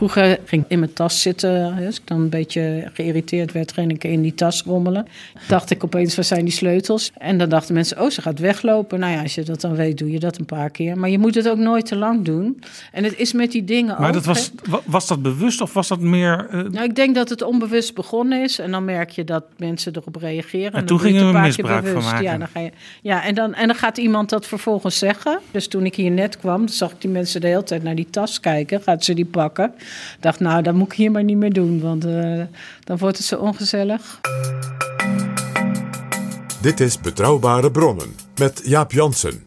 Vroeger ging ik in mijn tas zitten. Als ik dan een beetje geïrriteerd werd, ging ik in die tas rommelen. Dacht ik opeens, waar zijn die sleutels? En dan dachten mensen, oh, ze gaat weglopen. Nou ja, als je dat dan weet, doe je dat een paar keer. Maar je moet het ook nooit te lang doen. En het is met die dingen Maar ook, dat was, was dat bewust of was dat meer... eh, Nou, ik denk dat het onbewust begonnen is. En dan merk je dat mensen erop reageren. En dan toen gingen het we een paar keer misbruik van bewust. maken. Ja, dan ga je, ja en, dan, en dan gaat iemand dat vervolgens zeggen. Dus toen ik hier net kwam, zag ik die mensen de hele tijd naar die tas kijken. Gaat ze die pakken? Ik dacht, nou, dat moet ik hier maar niet meer doen. Want eh, dan wordt het zo ongezellig. Dit is Betrouwbare Bronnen met Jaap Jansen.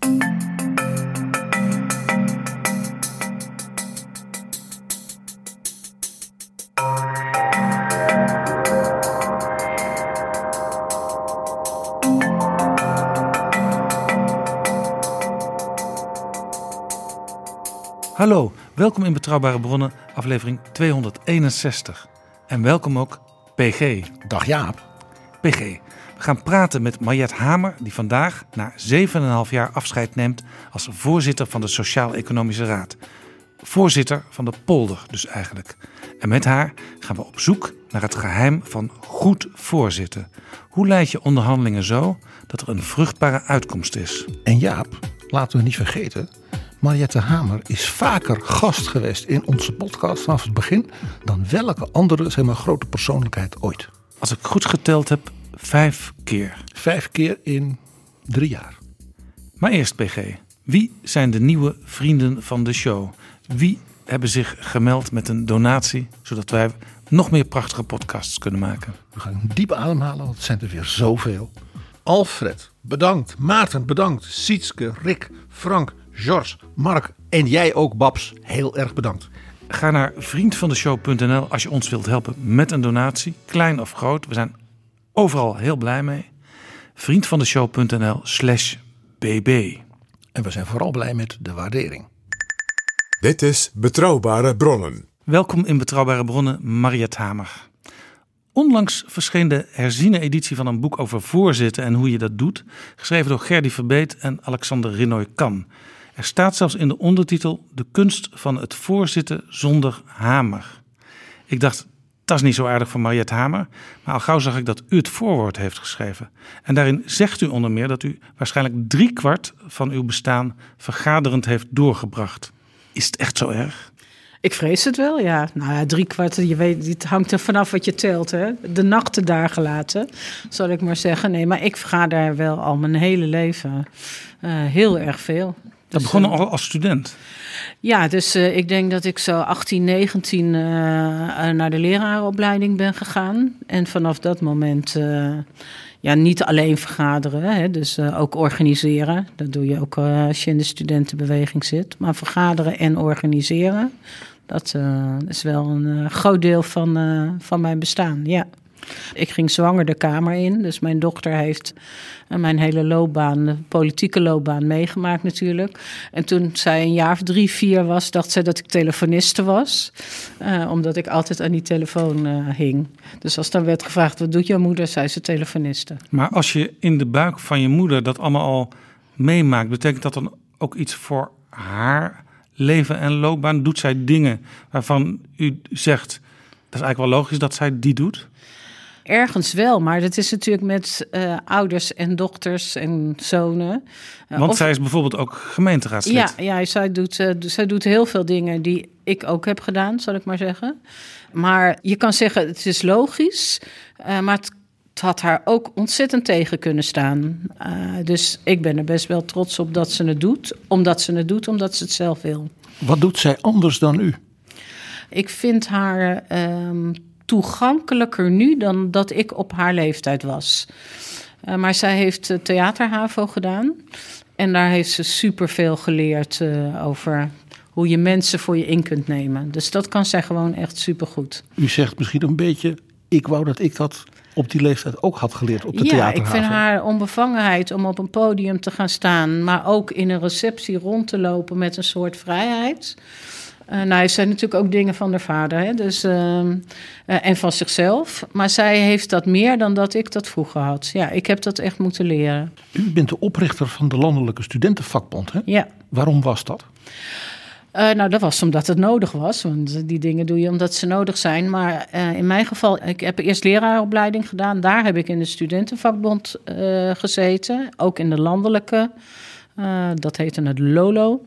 Hallo, welkom in Betrouwbare Bronnen, aflevering 261. En welkom ook PG. Dag Jaap. PG, we gaan praten met Mariette Hamer, die vandaag na 7,5 jaar afscheid neemt als voorzitter van de Sociaal-Economische Raad. Voorzitter van de polder dus eigenlijk. En met haar gaan we op zoek naar het geheim van goed voorzitten. Hoe leid je onderhandelingen zo dat er een vruchtbare uitkomst is? En Jaap, laten we niet vergeten. Mariette Hamer is vaker gast geweest in onze podcast vanaf het begin dan welke andere zeg maar, grote persoonlijkheid ooit. Als ik goed geteld heb, vijf keer. Vijf keer in drie jaar. Maar eerst PG. Wie zijn de nieuwe vrienden van de show? Wie hebben zich gemeld met een donatie, zodat wij nog meer prachtige podcasts kunnen maken? We gaan diep ademhalen, want het zijn er weer zoveel. Alfred, bedankt. Maarten, bedankt. Sietske, Rick, Frank, George, Mark en jij ook, Babs. Heel erg bedankt. Ga naar vriendvandeshow.nl als je ons wilt helpen met een donatie, klein of groot. We zijn overal heel blij mee. Vriendvandeshow.nl slash bb. En we zijn vooral blij met de waardering. Dit is Betrouwbare Bronnen. Welkom in Betrouwbare Bronnen, Mariette Hamer. Onlangs verscheen de herziene editie van een boek over voorzitten en hoe je dat doet, geschreven door Gerdy Verbeet en Alexander Rinoy Kan. Er staat zelfs in de ondertitel De kunst van het voorzitten zonder hamer. Ik dacht, dat is niet zo aardig van Mariette Hamer, maar al gauw zag ik dat u het voorwoord heeft geschreven. En daarin zegt u onder meer dat u waarschijnlijk driekwart van uw bestaan vergaderend heeft doorgebracht. Is het echt zo erg? Ik vrees het wel, ja. Nou ja, drie kwart, je weet, het hangt er vanaf wat je telt, hè. De nachten daar gelaten, zal ik maar zeggen. Nee, maar ik ga daar wel al mijn hele leven eh, heel erg veel. Dat Dus, begon eh, al als student. Ja, dus eh, ik denk dat ik zo 18, 19 eh, naar de lerarenopleiding ben gegaan. En vanaf dat moment, ja, niet alleen vergaderen, hè, dus ook organiseren. Dat doe je ook als je in de studentenbeweging zit. Maar vergaderen en organiseren, dat is wel een groot deel van, van mijn bestaan, ja. Ik ging zwanger de Kamer in. Dus mijn dochter heeft eh, mijn hele loopbaan, de politieke loopbaan, meegemaakt natuurlijk. En toen zij een jaar of drie, vier was, dacht zij dat ik telefoniste was. Eh, omdat ik altijd aan die telefoon eh, hing. Dus als dan werd gevraagd, wat doet jouw moeder? zei ze telefoniste. Maar als je in de buik van je moeder dat allemaal al meemaakt, betekent dat dan ook iets voor haar leven en loopbaan? Doet zij dingen waarvan u zegt, dat is eigenlijk wel logisch dat zij die doet? Ergens wel, maar dat is natuurlijk met eh, ouders en dochters en zonen. Eh, Want of- zij is bijvoorbeeld ook gemeenteraadslid. Ja, ja zij, doet, eh, zij doet heel veel dingen die ik ook heb gedaan, zal ik maar zeggen. Maar je kan zeggen, het is logisch, eh, maar het, het had haar ook ontzettend tegen kunnen staan. Eh, dus ik ben er best wel trots op dat ze het doet, omdat ze het doet, omdat ze het zelf wil. Wat doet zij anders dan u? Ik vind haar ehm, toegankelijker nu dan dat ik op haar leeftijd was. Eh, maar zij heeft eh, theaterhavo gedaan. En daar heeft ze superveel geleerd eh, over hoe je mensen voor je in kunt nemen. Dus dat kan zij gewoon echt supergoed. U zegt misschien een beetje, ik wou dat ik dat op die leeftijd ook had geleerd op de Ja, theaterhaven. ik vind haar onbevangenheid om op een podium te gaan staan, maar ook in een receptie rond te lopen met een soort vrijheid. Eh nou, heeft zij natuurlijk ook dingen van haar vader hè? Dus, ehm, eh, en van zichzelf. Maar zij heeft dat meer dan dat ik dat vroeger had. Ja, ik heb dat echt moeten leren. U bent de oprichter van de Landelijke Studentenvakbond. Hè? Ja. Waarom was dat? Eh, nou, dat was omdat het nodig was. Want die dingen doe je omdat ze nodig zijn. Maar in mijn geval, ik heb eerst leraaropleiding gedaan. Daar heb ik in de studentenvakbond gezeten. Ook in de landelijke. Eh, dat heette het LOLO,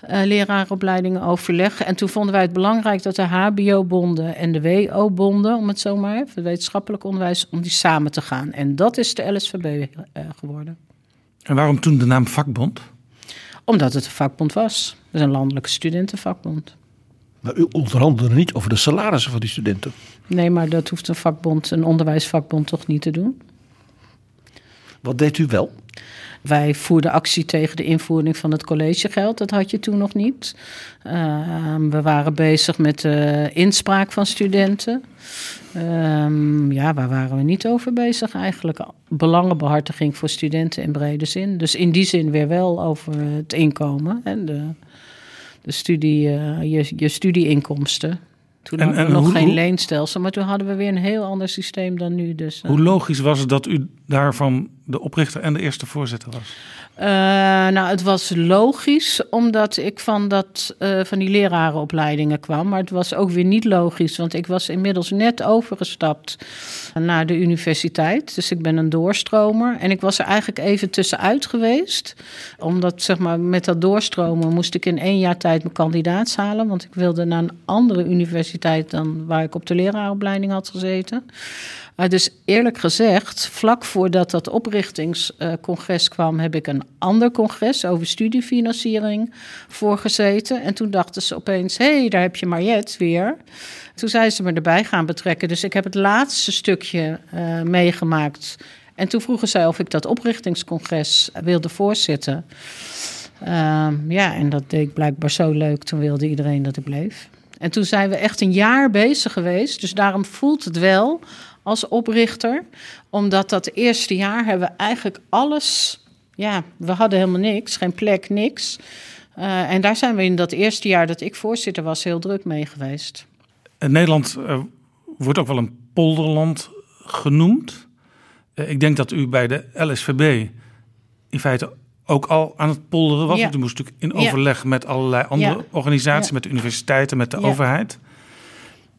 eh leraaropleidingen overleg. En toen vonden wij het belangrijk dat de HBO-bonden en de WO-bonden, om het zo maar even, het wetenschappelijk onderwijs, om die samen te gaan. En dat is de LSVB eh, geworden. En waarom toen de naam vakbond? Omdat het een vakbond was. Het is een landelijke studentenvakbond. Maar u onderhandelde niet over de salarissen van die studenten. Nee, maar dat hoeft een vakbond, een onderwijsvakbond toch niet te doen. Wat deed u wel? Wij voerden actie tegen de invoering van het collegegeld. Dat had je toen nog niet. Ehm, we waren bezig met de inspraak van studenten. Ehm, ja, waar waren we niet over bezig eigenlijk? Belangenbehartiging voor studenten in brede zin. Dus in die zin weer wel over het inkomen. En de, de studie, eh, je, je studieinkomsten. Toen En- hadden we en nog hoe- geen hoe- leenstelsel, maar toen hadden we weer een heel ander systeem dan nu. Dus, eh. Hoe logisch was het dat u daarvan de oprichter en de eerste voorzitter was? Eh, nou, het was logisch omdat ik van, dat, eh, van die lerarenopleidingen kwam. Maar het was ook weer niet logisch, want ik was inmiddels net overgestapt naar de universiteit. Dus ik ben een doorstromer. En ik was er eigenlijk even tussenuit geweest. Omdat, zeg maar, met dat doorstromen moest ik in één jaar tijd mijn kandidaat halen. Want ik wilde naar een andere universiteit dan waar ik op de leraaropleiding had gezeten. Dus eerlijk gezegd, vlak voordat dat oprichtingscongres kwam, heb ik een ander congres over studiefinanciering voorgezeten. En toen dachten ze opeens: hé, hey, daar heb je Mariette weer. Toen zijn ze me erbij gaan betrekken. Dus ik heb het laatste stukje eh, meegemaakt. En toen vroegen zij of ik dat oprichtingscongres wilde voorzitten. Ehm, ja, en dat deed ik blijkbaar zo leuk. Toen wilde iedereen dat ik bleef. En toen zijn we echt een jaar bezig geweest. Dus daarom voelt het wel als oprichter. Omdat dat eerste jaar hebben we eigenlijk alles... Ja, we hadden helemaal niks, geen plek, niks. Eh, en daar zijn we in dat eerste jaar dat ik voorzitter was heel druk mee geweest. En Nederland eh, wordt ook wel een polderland genoemd. Eh, ik denk dat u bij de LSVB in feite ook al aan het polderen was. Ja. U moest natuurlijk in Ja. overleg met allerlei andere Ja. organisaties, met de universiteiten, met de overheid.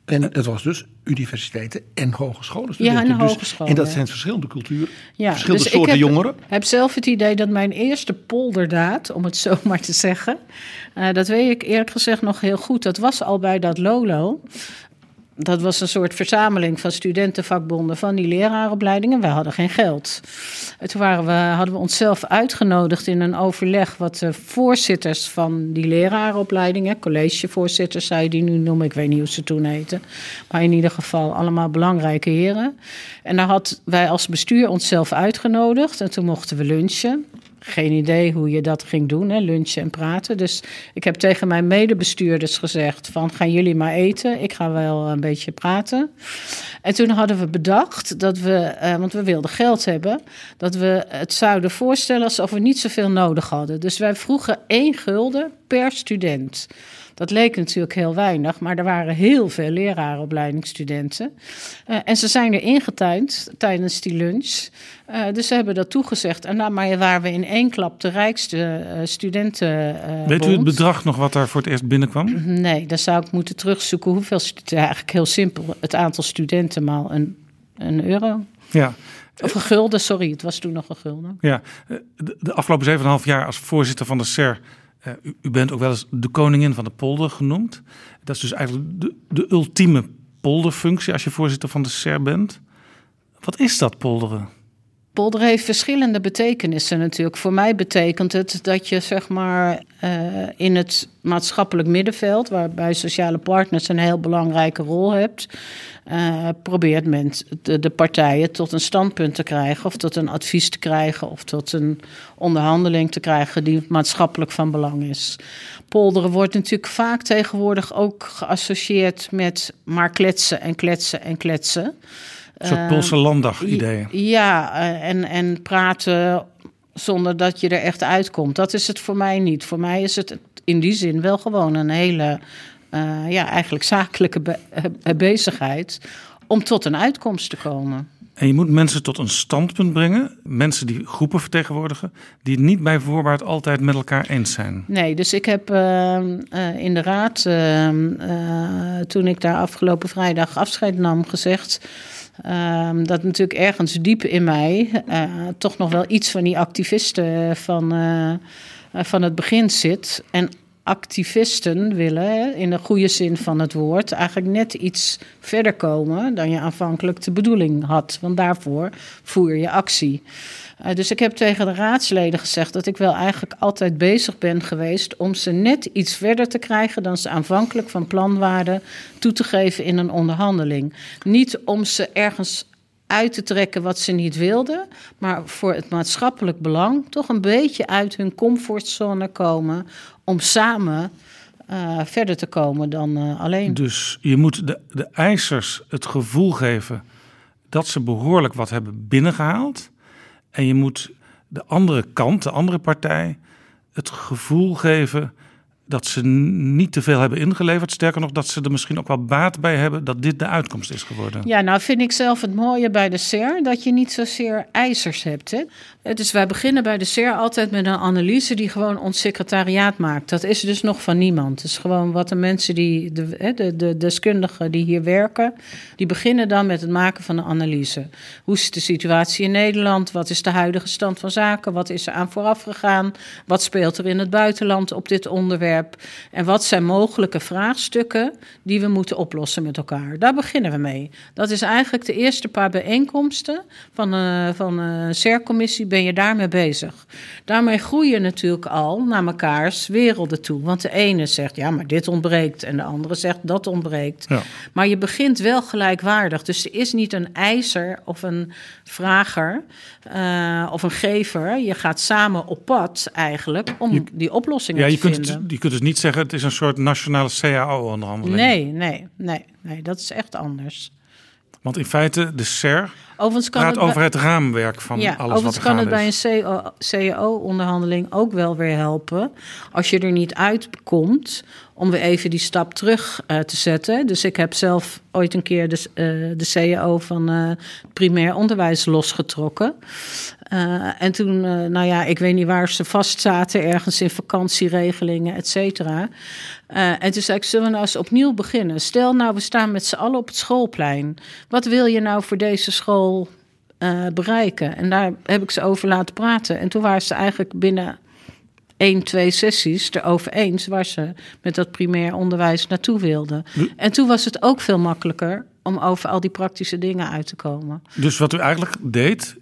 En het was dus universiteiten en hogescholen. Ja, en. Dus- hogescholen, En dat zijn verschillende culturen, Ja, verschillende dus ik soorten heb- jongeren. heb zelf het idee dat mijn eerste polderdaad, om het zo maar te zeggen, eh, dat weet ik eerlijk gezegd nog heel goed. Dat was al bij dat Lolo. Dat was een soort verzameling van studentenvakbonden van die leraaropleidingen. Wij hadden geen geld. En toen waren we, hadden we onszelf uitgenodigd in een overleg wat de voorzitters van die leraaropleidingen, collegevoorzitters zou je die nu noemen, ik weet niet hoe ze toen heten, maar in ieder geval allemaal belangrijke heren. En daar had wij als bestuur onszelf uitgenodigd en toen mochten we lunchen. Geen idee hoe je dat ging doen, hè, lunchen en praten. Dus ik heb tegen mijn medebestuurders gezegd van gaan jullie maar eten. Ik ga wel een beetje praten. En toen hadden we bedacht dat we, eh, want we wilden geld hebben, dat we het zouden voorstellen alsof we niet zoveel nodig hadden. Dus wij vroegen één gulden per student. Dat leek natuurlijk heel weinig, maar er waren heel veel leraaropleidingsstudenten. Eh, en ze zijn er ingetuind tijdens die lunch. Eh, dus ze hebben dat toegezegd. En nou, maar waren we in één klap de rijkste eh, studenten. Weet u het bedrag nog wat daar voor het eerst binnenkwam? Nee, dan zou ik moeten terugzoeken hoeveel. stu- ja, Eigenlijk heel simpel. Het aantal studenten maal een, een euro. Ja. Of een gulden, sorry. Het was toen nog een gulden. Ja, de, de afgelopen 7,5 jaar als voorzitter van de SER. Eh, u, bent ook wel eens de koningin van de polder genoemd. Dat is dus eigenlijk de, ultieme polderfunctie als je voorzitter van de SER bent. Wat is dat polderen? Polder heeft verschillende betekenissen natuurlijk. Voor mij betekent het dat je zeg maar uh, in het maatschappelijk middenveld, waarbij sociale partners een heel belangrijke rol hebt, uh, probeert men de, de, partijen tot een standpunt te krijgen, of tot een advies te krijgen, of tot een onderhandeling te krijgen die maatschappelijk van belang is. Polderen wordt natuurlijk vaak tegenwoordig ook geassocieerd met maar kletsen en kletsen en kletsen. Een soort Poolse landdag-ideeën. Ja, eh, en, en praten zonder dat je er echt uitkomt. Dat is het voor mij niet. Voor mij is het in die zin wel gewoon een hele, uh, ja, eigenlijk zakelijke be eh, bezigheid om tot een uitkomst te komen. En je moet mensen tot een standpunt brengen, mensen die groepen vertegenwoordigen, die het niet bij voorbaat altijd met elkaar eens zijn. Nee, dus ik heb uh, in de raad, uh, toen ik daar afgelopen vrijdag afscheid nam, gezegd Um, dat natuurlijk ergens diep in mij uh, toch nog wel iets van die activisten van, uh, van het begin zit. En activisten willen, in de goede zin van het woord, eigenlijk net iets verder komen dan je aanvankelijk de bedoeling had. Want daarvoor voer je actie. Uh, dus ik heb tegen de raadsleden gezegd dat ik wel eigenlijk altijd bezig ben geweest om ze net iets verder te krijgen dan ze aanvankelijk van plan waren toe te geven in een onderhandeling. Niet om ze ergens uit te trekken wat ze niet wilden, maar voor het maatschappelijk belang toch een beetje uit hun comfortzone komen om samen uh, verder te komen dan uh, alleen. Dus je moet de, de eisers het gevoel geven dat ze behoorlijk wat hebben binnengehaald. En je moet de andere kant, de andere partij, het gevoel geven dat ze niet te veel hebben ingeleverd. Sterker nog, dat ze er misschien ook wel baat bij hebben dat dit de uitkomst is geworden. Ja, nou vind ik zelf het mooie bij de SER dat je niet zozeer eisers hebt. Hè? Dus wij beginnen bij de SER altijd met een analyse die gewoon ons secretariaat maakt. Dat is dus nog van niemand. Het is gewoon wat de mensen die, de, de, de deskundigen die hier werken, die beginnen dan met het maken van een analyse. Hoe is de situatie in Nederland? Wat is de huidige stand van zaken? Wat is er aan vooraf gegaan? Wat speelt er in het buitenland op dit onderwerp? En wat zijn mogelijke vraagstukken die we moeten oplossen met elkaar? Daar beginnen we mee. Dat is eigenlijk de eerste paar bijeenkomsten van, uh, van een CER-commissie. Ben je daarmee bezig? Daarmee groei je natuurlijk al naar mekaars werelden toe. Want de ene zegt ja, maar dit ontbreekt. En de andere zegt dat ontbreekt. Ja. Maar je begint wel gelijkwaardig. Dus er is niet een eiser of een vrager uh, of een gever. Je gaat samen op pad eigenlijk om die oplossingen ja, te kunt vinden. Het, je kunt dus niet zeggen het is een soort nationale CAO-onderhandeling. Nee, nee, nee, nee, dat is echt anders. Want in feite, de SER overigens kan praat het over het raamwerk van ja, alles overigens wat er kan het bij een CAO-onderhandeling ook wel weer helpen. Als je er niet uitkomt, om weer even die stap terug uh, te zetten. Dus ik heb zelf ooit een keer de, uh, de CAO van uh, primair onderwijs losgetrokken. Uh, en toen, nou ja, ik weet niet waar ze vast zaten, ergens in vakantieregelingen, et cetera. en toen zei ik, zullen we nou eens opnieuw beginnen? Stel nou, we staan met z'n allen op het schoolplein. Wat wil je nou voor deze school bereiken? En daar heb ik ze over laten praten. En toen waren ze eigenlijk binnen één, twee sessies erover eens waar ze met dat primair onderwijs naartoe wilden. En toen was het ook veel makkelijker om over al die praktische dingen uit te komen. Dus wat u eigenlijk deed.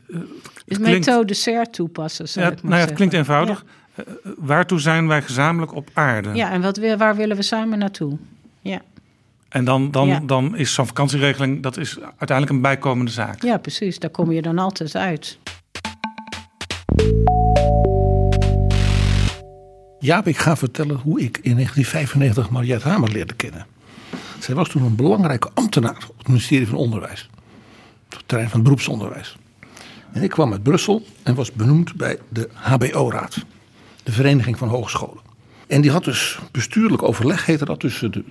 Is methode SER toepassen. Ja, nou ja, het klinkt eenvoudig. Ja. Uh, waartoe zijn wij gezamenlijk op aarde? Ja, en wat, waar willen we samen naartoe? Ja. En dan, dan, ja. dan is zo'n vakantieregeling dat is uiteindelijk een bijkomende zaak. Ja, precies. Daar kom je dan altijd uit. Jaap, ik ga vertellen hoe ik in 1995 Mariette Hamer leerde kennen. Zij was toen een belangrijke ambtenaar op het ministerie van Onderwijs. Op het terrein van het beroepsonderwijs. En ik kwam uit Brussel en was benoemd bij de HBO-raad. De Vereniging van Hogescholen. En die had dus bestuurlijk overleg, heette dat, tussen de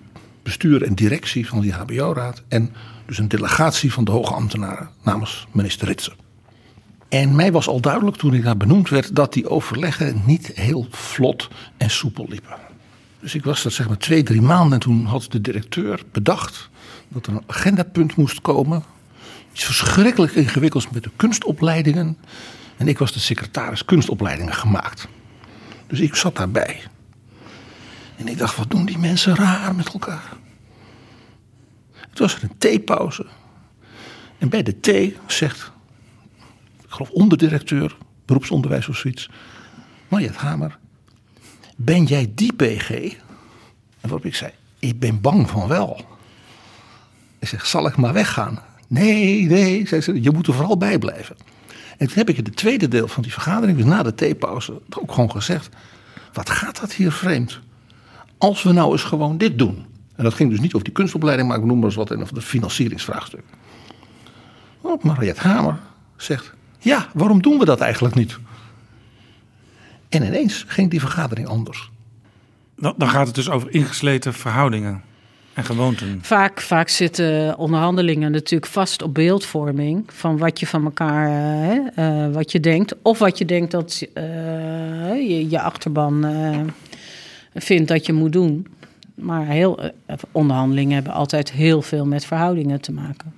bestuur en directie van die HBO-raad. En dus een delegatie van de hoge ambtenaren namens minister Ritsen. En mij was al duidelijk toen ik daar benoemd werd dat die overleggen niet heel vlot en soepel liepen. Dus ik was dat zeg maar twee, drie maanden en toen had de directeur bedacht dat er een agendapunt moest komen. Iets verschrikkelijk ingewikkelds met de kunstopleidingen. En ik was de secretaris kunstopleidingen gemaakt. Dus ik zat daarbij. En ik dacht, wat doen die mensen raar met elkaar? Het was een theepauze. En bij de thee zegt geloof onderdirecteur, beroepsonderwijs of zoiets. Mariette Hamer, ben jij die PG? En waarop ik zei, ik ben bang van wel. Hij zegt, zal ik maar weggaan? Nee, nee, zei ze, je moet er vooral bij blijven. En toen heb ik in het tweede deel van die vergadering, dus na de theepauze, ook gewoon gezegd: wat gaat dat hier vreemd? Als we nou eens gewoon dit doen. En dat ging dus niet over die kunstopleiding, maar ik noem maar eens wat en over het financieringsvraagstuk. Waarop Mariette Hamer zegt: ja, waarom doen we dat eigenlijk niet? En ineens ging die vergadering anders. Dan gaat het dus over ingesleten verhoudingen Vaak, vaak zitten onderhandelingen natuurlijk vast op beeldvorming van wat je van elkaar, eh, eh, wat je denkt, of wat je denkt dat eh, je, je achterban vindt dat je moet doen. Maar heel, onderhandelingen hebben altijd heel veel met verhoudingen te maken.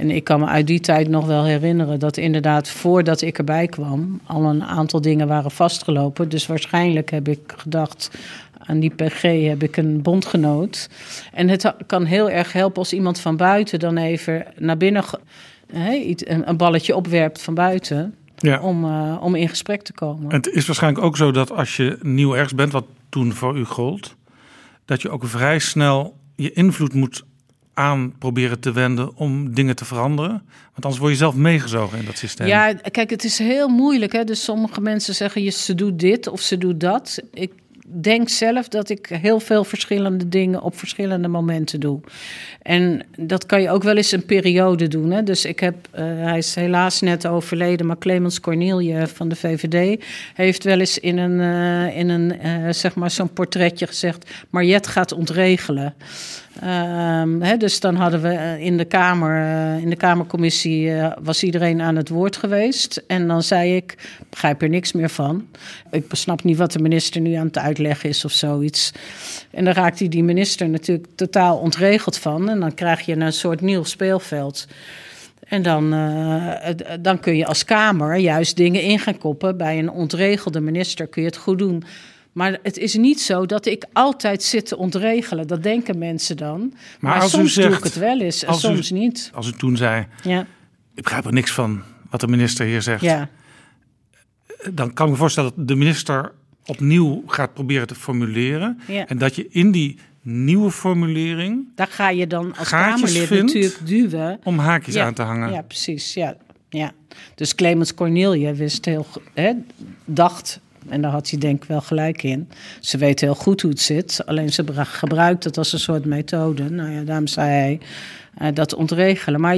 En ik kan me uit die tijd nog wel herinneren dat inderdaad voordat ik erbij kwam, al een aantal dingen waren vastgelopen. Dus waarschijnlijk heb ik gedacht, aan die PG heb ik een bondgenoot. En het kan heel erg helpen als iemand van buiten dan even naar binnen een balletje opwerpt van buiten. Ja. Om, eh, om in gesprek te komen. Het is waarschijnlijk ook zo dat als je nieuw ergens bent, wat toen voor u gold, dat je ook vrij snel je invloed moet aan proberen te wenden om dingen te veranderen. Want anders word je zelf meegezogen in dat systeem. Ja, kijk, het is heel moeilijk. Hè? Dus sommige mensen zeggen, je, ze doet dit of ze doet dat. Ik denk zelf dat ik heel veel verschillende dingen op verschillende momenten doe. En dat kan je ook wel eens een periode doen. Hè? Dus ik heb, eh, hij is helaas net overleden, maar Clemens Cornelie van de VVD heeft wel eens in een, eh, in een eh, zeg maar zo'n portretje gezegd: Mariette gaat ontregelen. Ehm, dus dan hadden we eh, in de Kamer, eh, in de Kamercommissie, eh, was iedereen aan het woord geweest. En dan zei ik, begrijp er niks meer van. Ik snap niet wat de minister nu aan het uitleggen is of zoiets. En dan raakt die minister natuurlijk totaal ontregeld van. En dan krijg je een soort nieuw speelveld. En dan, dan kun je als Kamer juist dingen in gaan koppen. Bij een ontregelde minister kun je het goed doen. Maar het is niet zo dat ik altijd zit te ontregelen. Dat denken mensen dan. Maar, als u soms doe zegt- ik het wel eens en u- soms niet. Als u toen zei, Ja, ik begrijp er niks van wat de minister hier zegt. ja. Dan kan ik me voorstellen dat de minister opnieuw gaat proberen te formuleren. Ja. En dat je in die nieuwe formulering daar ga je dan als Kamerlid natuurlijk duwen. om haakjes Ja, aan te hangen. Ja, precies. Ja, ja. Dus Clemens Cornelia wist heel, go- hè, dacht, en daar had hij denk ik wel gelijk in. Ze weet heel goed hoe het zit, alleen ze gebruikt het als een soort methode. Nou ja, daarom zei hij eh, dat ontregelen. Maar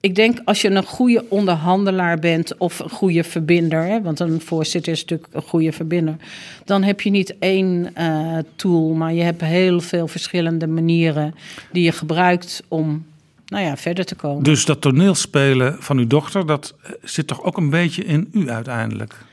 ik denk als je een goede onderhandelaar bent of een goede verbinder, hè, want een voorzitter is natuurlijk een goede verbinder, dan heb je niet één eh, tool, maar je hebt heel veel verschillende manieren die je gebruikt om nou ja, verder te komen. Dus dat toneelspelen van uw dochter, dat eh, zit toch ook een beetje in u uiteindelijk?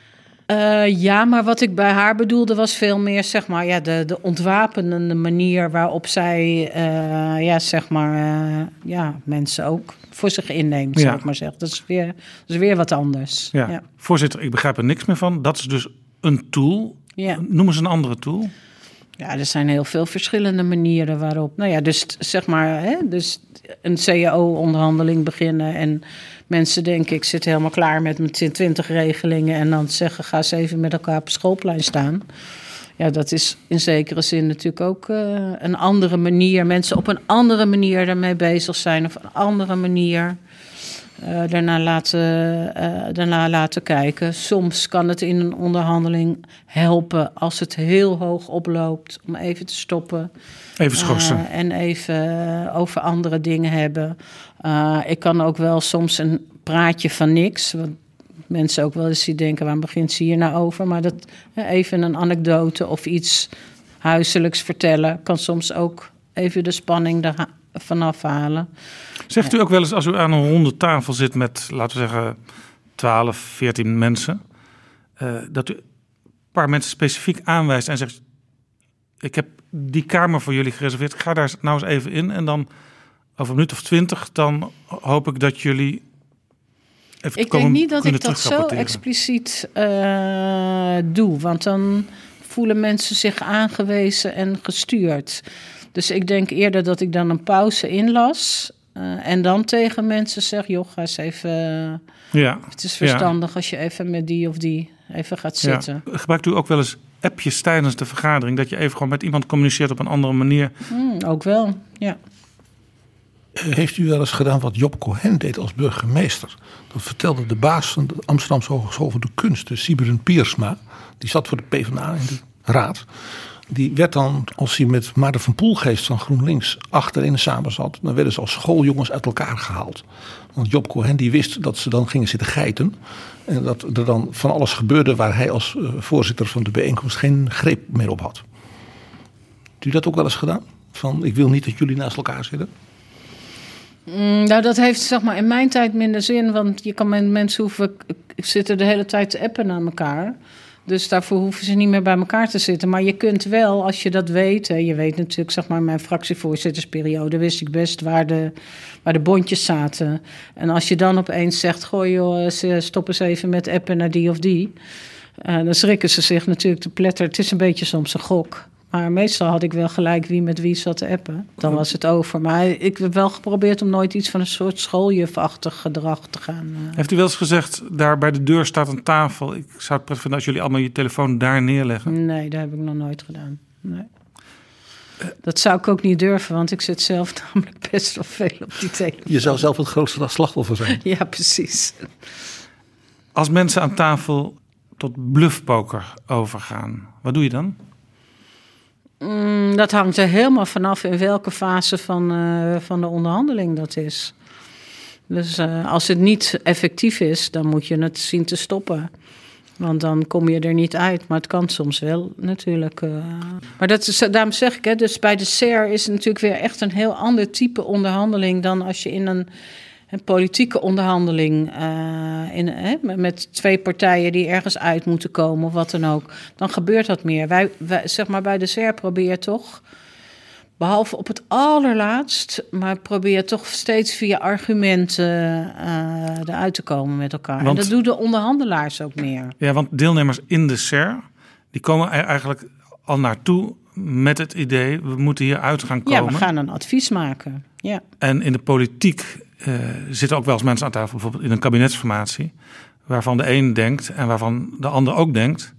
Eh, ja, maar wat ik bij haar bedoelde was veel meer zeg maar, ja, de, de ontwapenende manier waarop zij eh, ja, zeg maar, eh, ja, mensen ook voor zich inneemt, Ja. zou ik maar zeggen. Dat is weer, dat is weer wat anders. Ja. ja. Voorzitter, ik begrijp er niks meer van. Dat is dus een tool. Ja. Noem eens een andere tool. Ja, er zijn heel veel verschillende manieren waarop. Nou ja, dus zeg maar, hè, dus een CAO-onderhandeling beginnen. En mensen denken, ik zit helemaal klaar met mijn 20 regelingen. En dan zeggen, ga eens even met elkaar op schoolplein staan. Ja, dat is in zekere zin natuurlijk ook eh, een andere manier. Mensen op een andere manier daarmee bezig zijn. Of een andere manier eh, daarna, laten, eh, daarna laten kijken. Soms kan het in een onderhandeling helpen als het heel hoog oploopt om even te stoppen. Even schorsen. Eh, en even over andere dingen hebben. Ik kan ook wel soms een praatje van niks. Want mensen ook wel eens die denken, waar begint ze hier nou over? Maar dat even een anekdote of iets huiselijks vertellen... kan soms ook even de spanning er vanaf halen. Zegt u ook wel eens als u aan een ronde tafel zit met, laten we zeggen, 12, 14 mensen, eh, dat u een paar mensen specifiek aanwijst en zegt: Ik heb die kamer voor jullie gereserveerd, ga daar nou eens even in. En dan over een minuut of twintig, dan hoop ik dat jullie. Even Ik denk niet dat ik dat zo expliciet eh, doe. Want dan voelen mensen zich aangewezen en gestuurd. Dus ik denk eerder dat ik dan een pauze inlas. Eh, en dan tegen mensen zeg, joh, ga eens even... Ja. Het is verstandig als je even met die of die even gaat Ja. zitten. Gebruikt u ook wel eens appjes tijdens de vergadering? Dat je even gewoon met iemand communiceert op een andere manier? Hmm, ook wel, ja. Heeft u wel eens gedaan wat Job Cohen deed als burgemeester? Dat vertelde de baas van de Amsterdamse Hogeschool voor de Kunsten, Siberen Piersma. Die zat voor de PvdA in de raad. Die werd dan, als hij met Maarten van Poelgeest van GroenLinks achterin samen zat, dan werden ze als schooljongens uit elkaar gehaald. Want Job Cohen die wist dat ze dan gingen zitten geiten. En dat er dan van alles gebeurde waar hij als eh, voorzitter van de bijeenkomst geen greep meer op had. Heeft u dat ook wel eens gedaan? Van ik wil niet dat jullie naast elkaar zitten? Mm, nou, dat heeft zeg maar in mijn tijd minder zin, want je kan met mensen hoeven zitten de hele tijd te appen naar elkaar. Dus daarvoor hoeven ze niet meer bij elkaar te zitten. Maar je kunt wel, als je dat weet. Je weet natuurlijk, zeg maar, mijn fractievoorzittersperiode wist ik best waar de, waar de bondjes zaten. En als je dan opeens zegt: Gooi joh, stop eens even met appen naar die of die. eh, dan schrikken ze zich natuurlijk te pletter. Het is een beetje soms een gok. Maar meestal had ik wel gelijk wie met wie zat te appen. Dan was het over. Maar ik heb wel geprobeerd om nooit iets van een soort schooljufachtig gedrag te gaan. eh, Heeft u wel eens gezegd, daar bij de deur staat een tafel. Ik zou het prettig vinden als jullie allemaal je telefoon daar neerleggen. Nee, dat heb ik nog nooit gedaan. Nee. Dat zou ik ook niet durven, want ik zit zelf namelijk best wel veel op die telefoon. Je zou zelf het grootste slachtoffer zijn. Ja, precies. Als mensen aan tafel tot bluffpoker overgaan, wat doe je dan? Mm, dat hangt er helemaal vanaf in welke fase van, eh, van de onderhandeling dat is. Dus eh, als het niet effectief is, dan moet je het zien te stoppen. Want dan kom je er niet uit. Maar het kan soms wel natuurlijk. eh. Maar dat is, daarom zeg ik, hè, dus bij de SER is het natuurlijk weer echt een heel ander type onderhandeling dan als je in een, een politieke onderhandeling eh, in, hè, met- twee partijen die ergens uit moeten komen of wat dan ook. Dan gebeurt dat meer. Wij, wij zeg maar bij de SER probeer toch. Behalve op het allerlaatst, maar probeer toch steeds via argumenten eh, eruit te komen met elkaar. Want- en dat doen de onderhandelaars ook meer. Ja, want deelnemers in de SER, die komen er eigenlijk al naartoe met het idee, we moeten hier uit gaan komen. Ja, we gaan een advies maken. Ja, En in de politiek zitten ook wel eens mensen aan tafel, bijvoorbeeld in een kabinetsformatie, waarvan de een denkt en waarvan de ander ook denkt,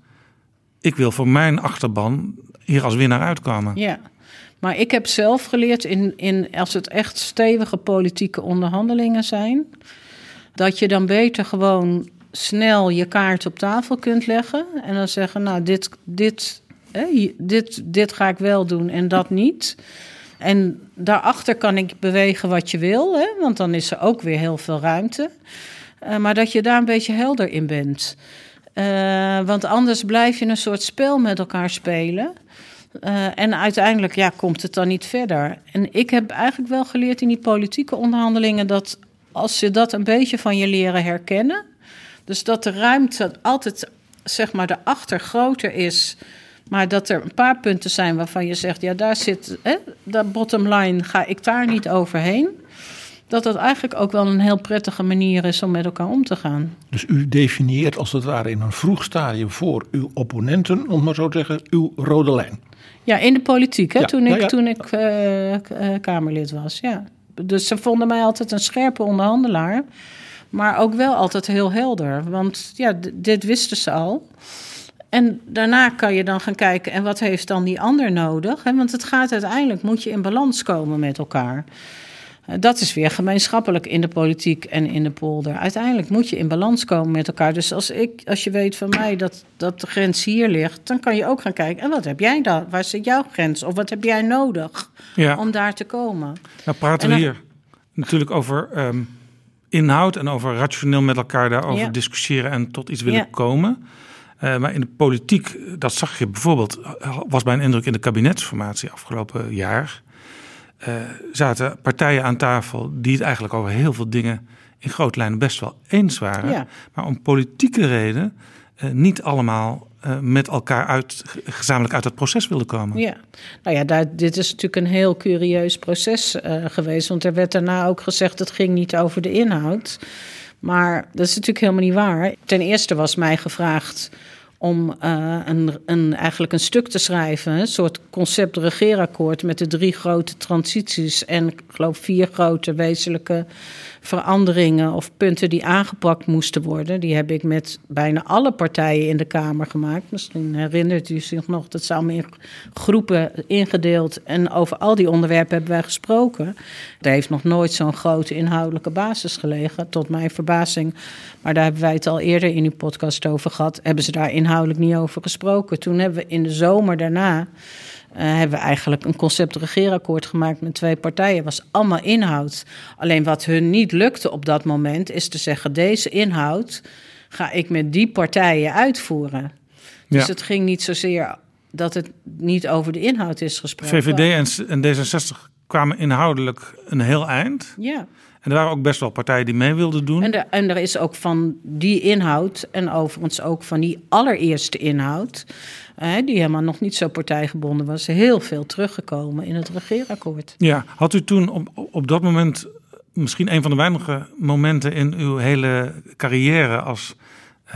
ik wil voor mijn achterban hier als winnaar uitkomen. ja. Maar ik heb zelf geleerd, in, in, als het echt stevige politieke onderhandelingen zijn, dat je dan beter gewoon snel je kaart op tafel kunt leggen. En dan zeggen, nou, dit, dit, hè, dit, dit ga ik wel doen en dat niet. En daarachter kan ik bewegen wat je wil, hè, want dan is er ook weer heel veel ruimte. Eh, maar dat je daar een beetje helder in bent. Eh, want anders blijf je een soort spel met elkaar spelen. Eh, en uiteindelijk ja, komt het dan niet verder. En ik heb eigenlijk wel geleerd in die politieke onderhandelingen dat als je dat een beetje van je leren herkennen, dus dat de ruimte altijd zeg maar erachter groter is, maar dat er een paar punten zijn waarvan je zegt, ja, daar zit, hè, dat bottom line ga ik daar niet overheen. Dat dat eigenlijk ook wel een heel prettige manier is om met elkaar om te gaan. Dus u definieert als het ware in een vroeg stadium voor uw opponenten, om maar zo te zeggen, uw rode lijn. Ja, in de politiek, hè, Ja, toen ik, ja. Toen ik eh, k- eh, Kamerlid was. Ja. Dus ze vonden mij altijd een scherpe onderhandelaar. Maar ook wel altijd heel helder. Want ja, dit wisten ze al. En daarna kan je dan gaan kijken, en wat heeft dan die ander nodig? Want het gaat uiteindelijk, moet je in balans komen met elkaar. Eh, Dat is weer gemeenschappelijk in de politiek en in de polder. Uiteindelijk moet je in balans komen met elkaar. Dus als, ik, als je weet van mij dat, dat de grens hier ligt, dan kan je ook gaan kijken. En wat heb jij dan? Waar zit jouw grens? Of wat heb jij nodig Ja. om daar te komen? Nou praten En we hier natuurlijk over ehm, inhoud en over rationeel met elkaar daarover Ja. discussiëren en tot iets willen Ja. komen. Eh, maar in de politiek, dat zag je bijvoorbeeld, was mijn indruk in de kabinetsformatie afgelopen jaar. eh, zaten partijen aan tafel die het eigenlijk over heel veel dingen in grote lijnen best wel eens waren. Ja. Maar om politieke reden eh, niet allemaal met elkaar uit, gezamenlijk uit het proces wilden komen. Ja, nou ja, daar, dit is natuurlijk een heel curieus proces geweest. Want er werd daarna ook gezegd, het ging niet over de inhoud. Maar dat is natuurlijk helemaal niet waar. Ten eerste was mij gevraagd om uh, een, een, eigenlijk een stuk te schrijven, een soort concept regeerakkoord met de drie grote transities en ik geloof vier grote wezenlijke veranderingen of punten die aangepakt moesten worden. Die heb ik met bijna alle partijen in de Kamer gemaakt. Misschien herinnert u zich nog, dat ze allemaal in groepen ingedeeld. En over al die onderwerpen hebben wij gesproken. Er heeft nog nooit zo'n grote inhoudelijke basis gelegen, tot mijn verbazing. Maar daar hebben wij het al eerder in uw podcast over gehad. Hebben ze daar inhoudelijk niet over gesproken. Toen hebben we in de zomer daarna hebben we eigenlijk een concept-regeerakkoord gemaakt met twee partijen. was allemaal inhoud. Alleen wat hun niet lukte op dat moment is te zeggen: deze inhoud ga ik met die partijen uitvoeren. Dus het ging niet zozeer dat het niet over de inhoud is gesproken. VVD en, en D66 kwamen inhoudelijk een heel eind. Ja. En er waren ook best wel partijen die mee wilden doen. En er, en er is ook van die inhoud, en overigens ook van die allereerste inhoud, die helemaal nog niet zo partijgebonden was, heel veel teruggekomen in het regeerakkoord. Ja, had u toen op, op dat moment misschien een van de weinige momenten in uw hele carrière als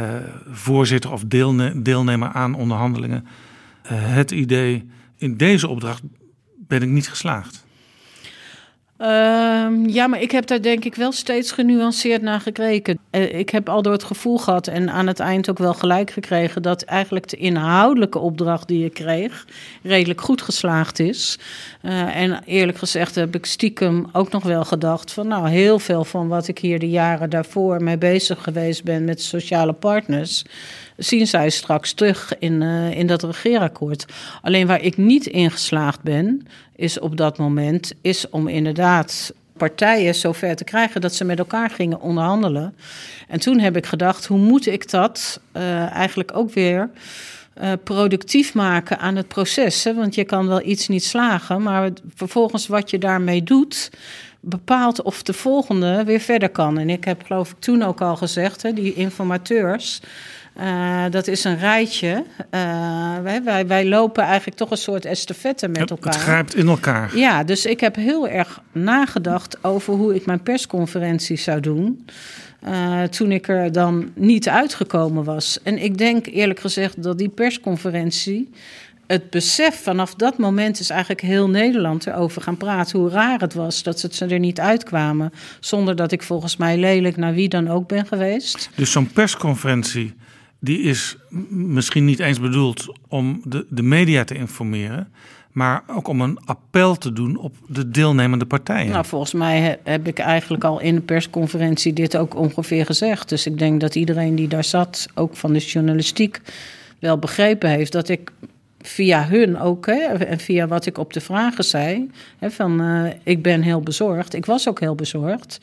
uh, voorzitter of deelne deelnemer aan onderhandelingen uh, het idee in deze opdracht ben ik niet geslaagd? Uh, ja, maar ik heb daar denk ik wel steeds genuanceerd naar gekeken. Uh, ik heb al door het gevoel gehad en aan het eind ook wel gelijk gekregen dat eigenlijk de inhoudelijke opdracht die ik kreeg redelijk goed geslaagd is. Uh, en eerlijk gezegd heb ik stiekem ook nog wel gedacht van nou heel veel van wat ik hier de jaren daarvoor mee bezig geweest ben met sociale partners zien zij straks terug in, uh, in dat regeerakkoord. Alleen waar ik niet in geslaagd ben, is op dat moment, is om inderdaad partijen zover te krijgen dat ze met elkaar gingen onderhandelen. En toen heb ik gedacht, hoe moet ik dat uh, eigenlijk ook weer uh, productief maken aan het proces? Hè? Want je kan wel iets niet slagen, maar vervolgens wat je daarmee doet bepaalt of de volgende weer verder kan. En ik heb geloof ik toen ook al gezegd, hè, die informateurs. Uh, dat is een rijtje. Uh, wij, wij, wij, lopen eigenlijk toch een soort estafette met elkaar. Het grijpt in elkaar. Ja, dus ik heb heel erg nagedacht over hoe ik mijn persconferentie zou doen. Uh, toen ik er dan niet uitgekomen was. En ik denk eerlijk gezegd dat die persconferentie. Het besef vanaf dat moment is eigenlijk heel Nederland erover gaan praten. Hoe raar het was dat ze er niet uitkwamen. Zonder dat ik volgens mij lelijk naar wie dan ook ben geweest. Dus zo'n persconferentie die is misschien niet eens bedoeld om de, de media te informeren, maar ook om een appel te doen op de deelnemende partijen. Nou, volgens mij heb ik eigenlijk al in de persconferentie dit ook ongeveer gezegd. Dus ik denk dat iedereen die daar zat, ook van de journalistiek, wel begrepen heeft dat ik via hun ook, hè, en via wat ik op de vragen zei, hè, van uh, ik ben heel bezorgd. Ik was ook heel bezorgd.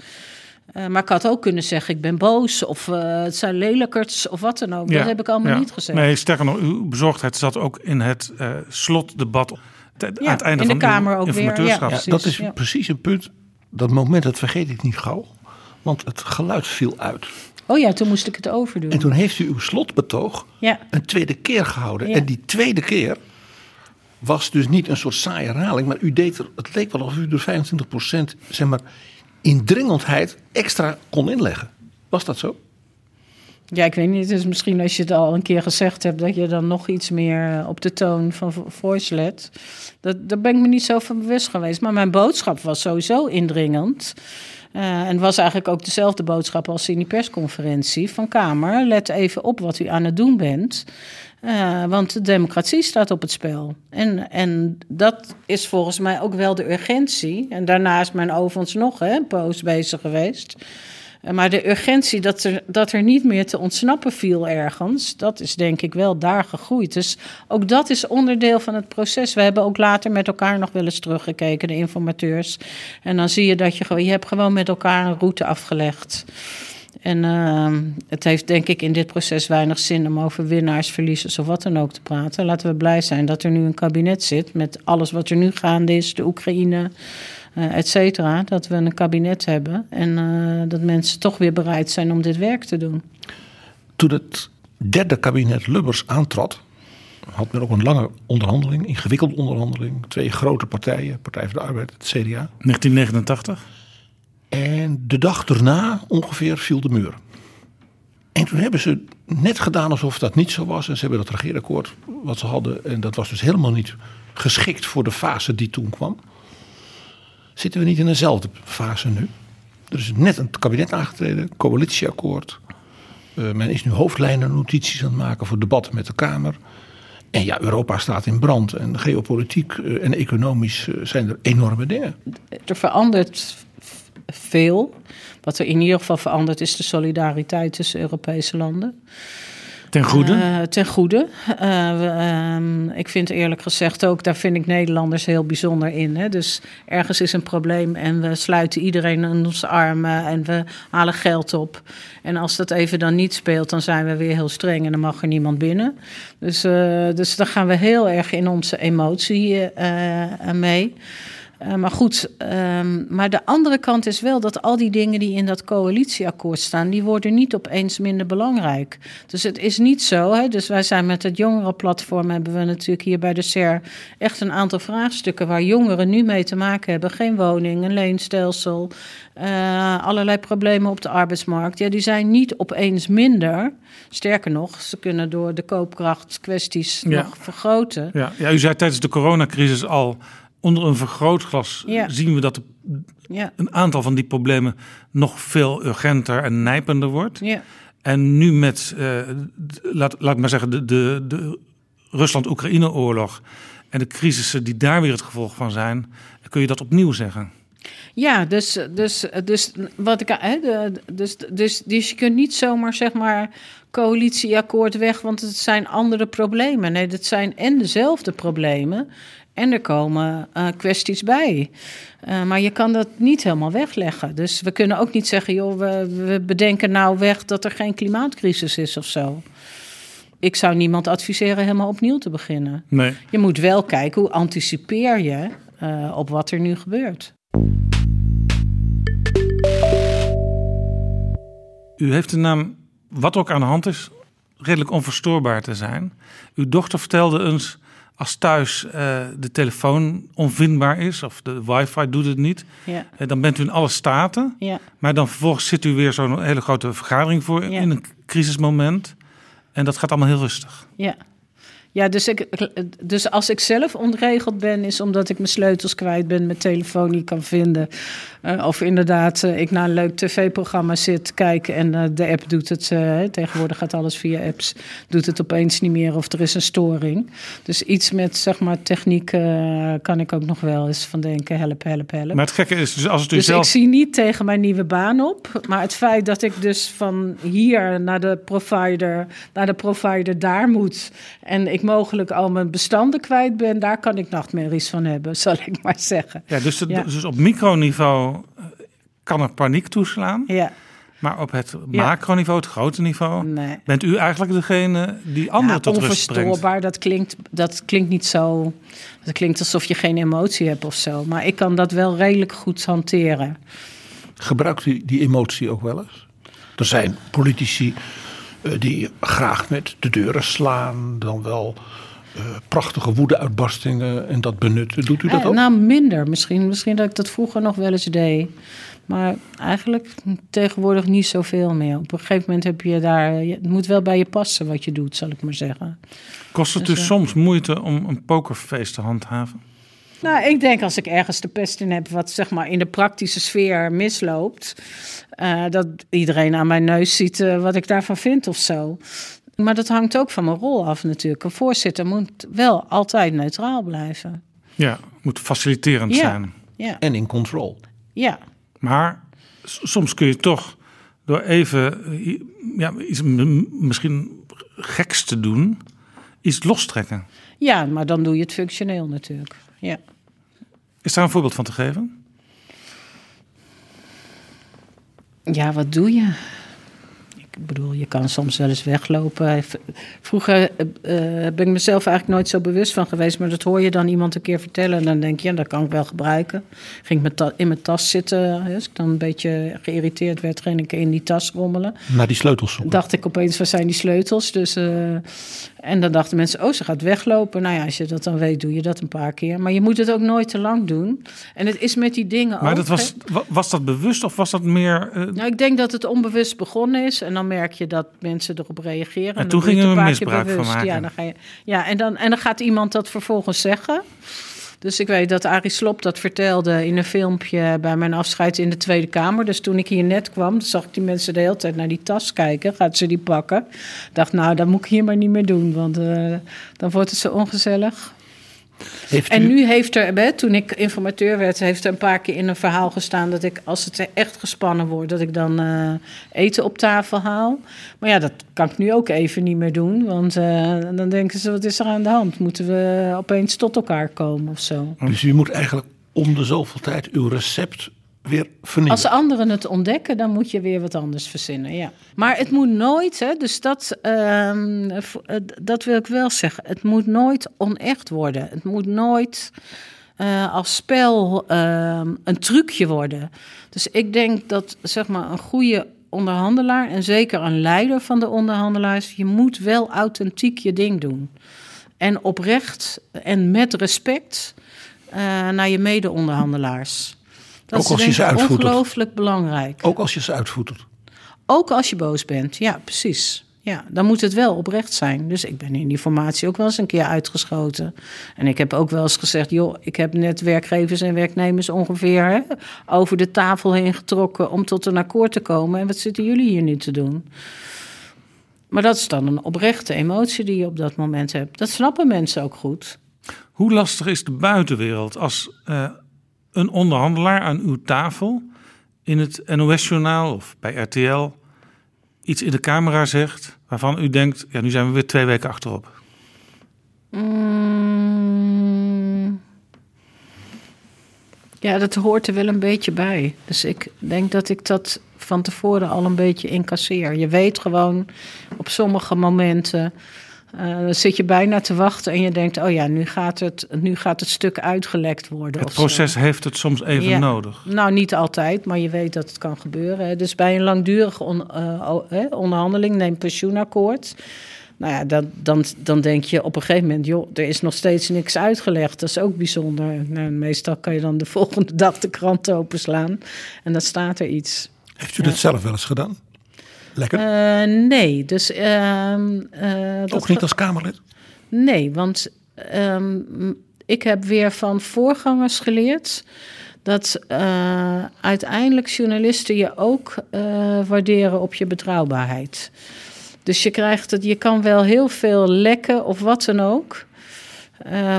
Uh, maar ik had ook kunnen zeggen, ik ben boos of uh, het zijn lelijkerts of wat dan ook. Ja, dat heb ik allemaal ja. niet gezegd. Nee, sterker nog, uw bezorgdheid zat ook in het uh, ja, aan het einde in van de Kamer ook weer. Ja, dat is precies een punt, dat moment, dat vergeet ik niet gauw. Want het geluid viel uit. Oh ja, toen moest ik het overdoen. En toen heeft u uw slotbetoog een tweede keer gehouden. En die tweede keer was dus niet een soort saaie herhaling, maar u deed er, het leek wel of u er 25% zeg maar indringendheid extra kon inleggen. Was dat zo? Ja, ik weet niet. Dus misschien als je het al een keer gezegd hebt, dat je dan nog iets meer op de toon van voice let. Dat, daar ben ik me niet zo van bewust geweest. Maar mijn boodschap was sowieso indringend. Uh, en was eigenlijk ook dezelfde boodschap als in die persconferentie van Kamer. Let even op wat u aan het doen bent. Uh, want de democratie staat op het spel. En, en dat is volgens mij ook wel de urgentie. En daarna is mijn overigens nog hè, poos bezig geweest. Uh, maar de urgentie dat er, dat er niet meer te ontsnappen viel ergens, dat is denk ik wel daar gegroeid. Dus ook dat is onderdeel van het proces. We hebben ook later met elkaar nog wel eens teruggekeken, de informateurs. En dan zie je dat je, je hebt gewoon met elkaar een route afgelegd. En uh, het heeft denk ik in dit proces weinig zin om over winnaars, verliezers of wat dan ook te praten. Laten we blij zijn dat er nu een kabinet zit met alles wat er nu gaande is, de Oekraïne, uh, et cetera. Dat we een kabinet hebben en uh, dat mensen toch weer bereid zijn om dit werk te doen. Toen het derde kabinet Lubbers aantrad, had men ook een lange onderhandeling, ingewikkelde onderhandeling. Twee grote partijen, Partij voor de Arbeid, het CDA. 1989. En de dag erna ongeveer viel de muur. En toen hebben ze net gedaan alsof dat niet zo was. En ze hebben dat regeerakkoord wat ze hadden. En dat was dus helemaal niet geschikt voor de fase die toen kwam. Zitten we niet in dezelfde fase nu? Er is net een kabinet aangetreden, coalitieakkoord. Uh, men is nu hoofdlijnen notities aan het maken voor debatten met de Kamer. En ja, Europa staat in brand. En geopolitiek uh, en economisch uh, zijn er enorme dingen. Er verandert veel. Wat er in ieder geval verandert is de solidariteit tussen Europese landen. Ten goede? Uh, ten goede. Uh, um, ik vind eerlijk gezegd ook, daar vind ik Nederlanders heel bijzonder in. Hè? Dus ergens is een probleem en we sluiten iedereen in onze armen en we halen geld op. En als dat even dan niet speelt, dan zijn we weer heel streng en dan mag er niemand binnen. Dus, uh, dus dan gaan we heel erg in onze emotie mee. Uh, maar goed, um, maar de andere kant is wel dat al die dingen die in dat coalitieakkoord staan, die worden niet opeens minder belangrijk. Dus het is niet zo. Hè? Dus wij zijn met het jongerenplatform hebben we natuurlijk hier bij de SER echt een aantal vraagstukken waar jongeren nu mee te maken hebben. Geen woning, een leenstelsel, uh, allerlei problemen op de arbeidsmarkt. Ja, die zijn niet opeens minder. Sterker nog, ze kunnen door de koopkrachtkwesties ja. nog vergroten. Ja. ja, u zei tijdens de coronacrisis al onder een vergrootglas ja. zien we dat de, ja. een aantal van die problemen nog veel urgenter en nijpender wordt. Ja. En nu met, uh, laat, laat maar zeggen, de, de, de Rusland-Oekraïne-oorlog en de crisissen die daar weer het gevolg van zijn, kun je dat opnieuw zeggen. Ja, dus, dus, dus wat ik. Hè, dus, dus, dus je kunt niet zomaar zeg maar coalitieakkoord weg, want het zijn andere problemen. Nee, het zijn en dezelfde problemen. En er komen uh, kwesties bij. Uh, maar je kan dat niet helemaal wegleggen. Dus we kunnen ook niet zeggen, joh, we, we bedenken nou weg dat er geen klimaatcrisis is of zo. Ik zou niemand adviseren helemaal opnieuw te beginnen. Nee. Je moet wel kijken hoe anticipeer je uh, op wat er nu gebeurt. U heeft de naam, wat ook aan de hand is, redelijk onverstoorbaar te zijn. Uw dochter vertelde eens als thuis uh, de telefoon onvindbaar is of de wifi doet het niet, ja. uh, dan bent u in alle staten. Ja. Maar dan vervolgens zit u weer zo'n hele grote vergadering voor Ja. in een crisismoment. En dat gaat allemaal heel rustig. Ja. Ja, dus, ik, dus als ik zelf ontregeld ben, is omdat ik mijn sleutels kwijt ben, mijn telefoon niet kan vinden. Uh, of inderdaad, uh, ik naar een leuk tv-programma zit kijken en uh, de app doet het. eh, tegenwoordig gaat alles via apps. Doet het opeens niet meer of er is een storing. Dus iets met zeg maar techniek eh, kan ik ook nog wel eens van denken: help, help, help. Maar het gekke is, dus als het u Dus zelf... ik zie niet tegen mijn nieuwe baan op. Maar het feit dat ik dus van hier naar de provider, naar de provider daar moet. En ik mogelijk al mijn bestanden kwijt ben, daar kan ik nachtmerries van hebben, zal ik maar zeggen. Ja, dus, het- Ja. dus op microniveau eh, kan er paniek toeslaan. Ja, Maar op het Ja. macroniveau, het grote niveau, nee. bent u eigenlijk degene die anderen Ja, tot rust brengt. onverstoorbaar, dat klinkt, dat klinkt niet zo. Dat klinkt alsof je geen emotie hebt of zo. Maar ik kan dat wel redelijk goed hanteren. Gebruikt u die emotie ook wel eens? Er zijn politici die graag met de deuren slaan, dan wel eh, prachtige woede-uitbarstingen en dat benutten. Doet u dat Eh, ook? Nou, minder. Misschien, misschien dat ik dat vroeger nog wel eens deed. Maar eigenlijk tegenwoordig niet zoveel meer. Op een gegeven moment heb je daar... Het moet wel bij je passen wat je doet, zal ik maar zeggen. Kost het u Dus, eh, soms moeite om een pokerface te handhaven? Nou, ik denk als ik ergens de pest in heb... wat zeg maar in de praktische sfeer misloopt... eh, dat iedereen aan mijn neus ziet eh, wat ik daarvan vind of zo. Maar dat hangt ook van mijn rol af natuurlijk. Een voorzitter moet wel altijd neutraal blijven. Ja, moet faciliterend Ja. zijn. Ja, En in control. ja. Maar soms kun je toch door even eh, ja, iets misschien geks te doen, iets lostrekken. ja maar dan doe je het functioneel natuurlijk. Ja. Is daar een voorbeeld van te geven? Ja, wat doe je? Ik bedoel, je kan soms wel eens weglopen. Vroeger eh, ben ik mezelf eigenlijk nooit zo bewust van geweest, maar dat hoor je dan iemand een keer vertellen en dan denk je, ja, dat kan ik wel gebruiken. Ging ik in mijn tas zitten, als ik dan een beetje geïrriteerd werd, ging ik in die tas rommelen. Naar die sleutels zoeken. Dacht ik opeens, waar zijn die sleutels? Dus, eh, en dan dachten mensen, oh, ze gaat weglopen. Nou ja, als je dat dan weet, doe je dat een paar keer. Maar je moet het ook nooit te lang doen. En het is met die dingen Maar ook, dat was, was dat bewust of was dat meer... Nou, ik denk dat het onbewust begonnen is. En dan merk je dat mensen erop reageren. En toen gingen we misbruik van bewust. maken. Ja, dan ga je, ja en, dan, en dan gaat iemand dat vervolgens zeggen. Dus ik weet dat Arie Slop dat vertelde in een filmpje bij mijn afscheid in de Tweede Kamer. Dus toen ik hier net kwam, zag ik die mensen de hele tijd naar die tas kijken. Gaat ze die pakken? Ik dacht, nou, dat moet ik hier maar niet meer doen, want eh, dan wordt het zo ongezellig. Heeft En u- nu heeft er, hè, toen ik informateur werd, heeft er een paar keer in een verhaal gestaan dat ik, als het echt gespannen wordt, dat ik dan eh, eten op tafel haal. Maar ja, dat kan ik nu ook even niet meer doen, want eh, dan denken ze, wat is er aan de hand? Moeten we opeens tot elkaar komen of zo? Dus u moet eigenlijk om de zoveel tijd uw recept weer. Als anderen het ontdekken, dan moet je weer wat anders verzinnen. Ja. Maar het moet nooit, hè, dus dat, ehm, eh, dat wil ik wel zeggen. Het moet nooit onecht worden. Het moet nooit eh, als spel ehm, een trucje worden. Dus ik denk dat zeg maar, een goede onderhandelaar, en zeker een leider van de onderhandelaars, je moet wel authentiek je ding doen. En oprecht en met respect eh, naar je mede-onderhandelaars. Dat Ook is als je denk ze ik uitvoert. ongelooflijk belangrijk. Ook als je ze uitvoetert. Ook als je boos bent. Ja, precies. Ja, dan moet het wel oprecht zijn. Dus ik ben in die formatie ook wel eens een keer uitgeschoten. En ik heb ook wel eens gezegd: joh, ik heb net werkgevers en werknemers ongeveer hè, over de tafel heen getrokken om tot een akkoord te komen. En wat zitten jullie hier nu te doen? Maar dat is dan een oprechte emotie die je op dat moment hebt. Dat snappen mensen ook goed. Hoe lastig is de buitenwereld als eh, een onderhandelaar aan uw tafel in het NOS-journaal of bij RTL iets in de camera zegt waarvan u denkt, ja, nu zijn we weer twee weken achterop. Mm. Ja, dat hoort er wel een beetje bij. Dus ik denk dat ik dat van tevoren al een beetje incasseer. Je weet gewoon op sommige momenten. Eh, dan zit je bijna te wachten en je denkt: oh ja, nu gaat het, nu gaat het stuk uitgelekt worden. Het zo. proces heeft het soms even Ja. nodig. Nou, niet altijd, maar je weet dat het kan gebeuren. Hè. Dus bij een langdurige on- eh, onderhandeling, neem pensioenakkoord. Nou ja, dan, dan, dan denk je op een gegeven moment, joh, er is nog steeds niks uitgelegd. Dat is ook bijzonder. Nou, meestal kan je dan de volgende dag de krant openslaan en dan staat er iets. Heeft u dat zelf wel eens gedaan? Lekker. Eh, nee, dus... eh, dat niet als Kamerlid? Nee, want ehm, ik heb weer van voorgangers geleerd dat eh, uiteindelijk journalisten je ook waarderen op je betrouwbaarheid. Dus je krijgt het, je kan wel heel veel lekken of wat dan ook,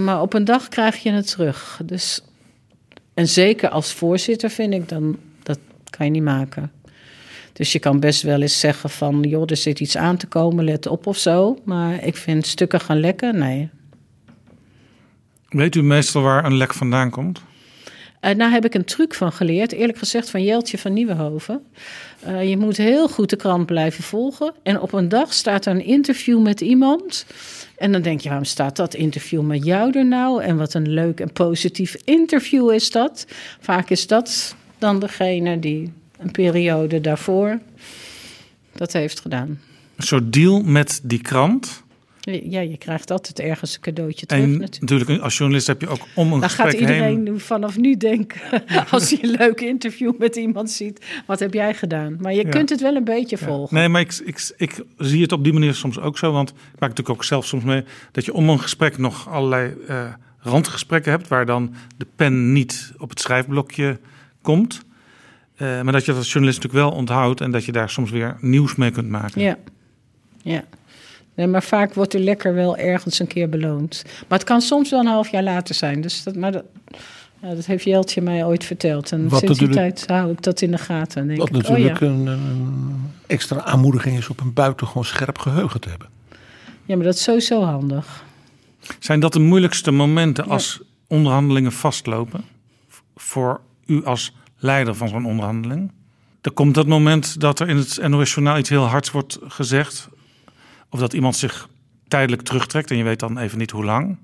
maar op een dag krijg je het terug. Dus, en zeker als voorzitter vind ik dan dat kan je niet maken. Dus je kan best wel eens zeggen van, joh, er zit iets aan te komen, let op of zo. Maar ik vind stukken gaan lekken, nee. Weet u meestal waar een lek vandaan komt? Uh, nou heb ik een truc van geleerd, eerlijk gezegd van Jeltje van Nieuwenhoven. Uh, je moet heel goed de krant blijven volgen. En op een dag staat er een interview met iemand. En dan denk je, waarom staat dat interview met jou er nou? En wat een leuk en positief interview is dat. Vaak is dat dan degene die een periode daarvoor dat heeft gedaan. Een soort deal met die krant. Ja, je krijgt altijd ergens een cadeautje terug. En natuurlijk. als journalist heb je ook om een Dan gaat iedereen heen... vanaf nu denken, als hij een leuk interview met iemand ziet, wat heb jij gedaan? Maar je Ja. kunt het wel een beetje Ja. volgen. Nee, maar ik, ik, ik zie het op die manier soms ook zo. Want ik maak natuurlijk ook zelf soms mee dat je om een gesprek nog allerlei eh, randgesprekken hebt. Waar dan de pen niet op het schrijfblokje komt. Eh, maar dat je dat als journalist natuurlijk wel onthoudt. En dat je daar soms weer nieuws mee kunt maken. Ja, ja. Nee, maar vaak wordt er lekker wel ergens een keer beloond. Maar het kan soms wel een half jaar later zijn. Dus dat, maar dat, dat heeft Jeltje mij ooit verteld. En Wat sinds die tijd hou ik dat in de gaten. Denk Wat ik, oh natuurlijk ja. een, een extra aanmoediging is op een buitengewoon scherp geheugen te hebben. ja, maar dat is sowieso handig. Zijn dat de moeilijkste momenten als onderhandelingen vastlopen? Voor u als leider van zo'n onderhandeling? Er komt dat moment dat er in het NOS-journaal iets heel hards wordt gezegd. Of dat iemand zich tijdelijk terugtrekt en je weet dan even niet hoe lang.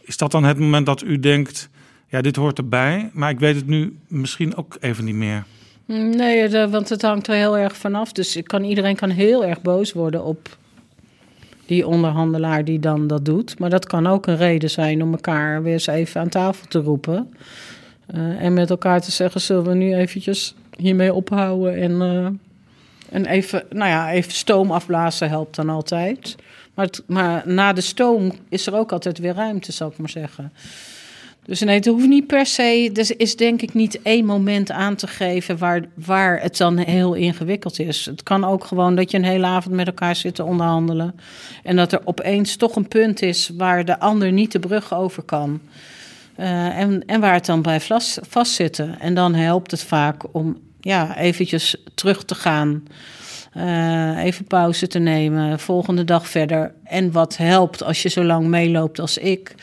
Is dat dan het moment dat u denkt, ja, dit hoort erbij, maar ik weet het nu misschien ook even niet meer? Nee, de- want het hangt er heel erg vanaf. Dus kan, iedereen kan heel erg boos worden op die onderhandelaar die dan dat doet. Maar dat kan ook een reden zijn om elkaar weer eens even aan tafel te roepen. Eh, en met elkaar te zeggen, zullen we nu eventjes hiermee ophouden en, eh, En even, nou ja, even stoom afblazen helpt dan altijd. Maar, maar na de stoom is er ook altijd weer ruimte, zal ik maar zeggen. Dus nee, het hoeft niet per se. Er is denk ik niet één moment aan te geven waar, waar het dan heel ingewikkeld is. Het kan ook gewoon dat je een hele avond met elkaar zit te onderhandelen. En dat er opeens toch een punt is waar de ander niet de brug over kan. Eh, en, en waar het dan bij vast, vastzitten. En dan helpt het vaak om ja, eventjes terug te gaan. Eh, even pauze te nemen, volgende dag verder. En wat helpt als je zo lang meeloopt als ik,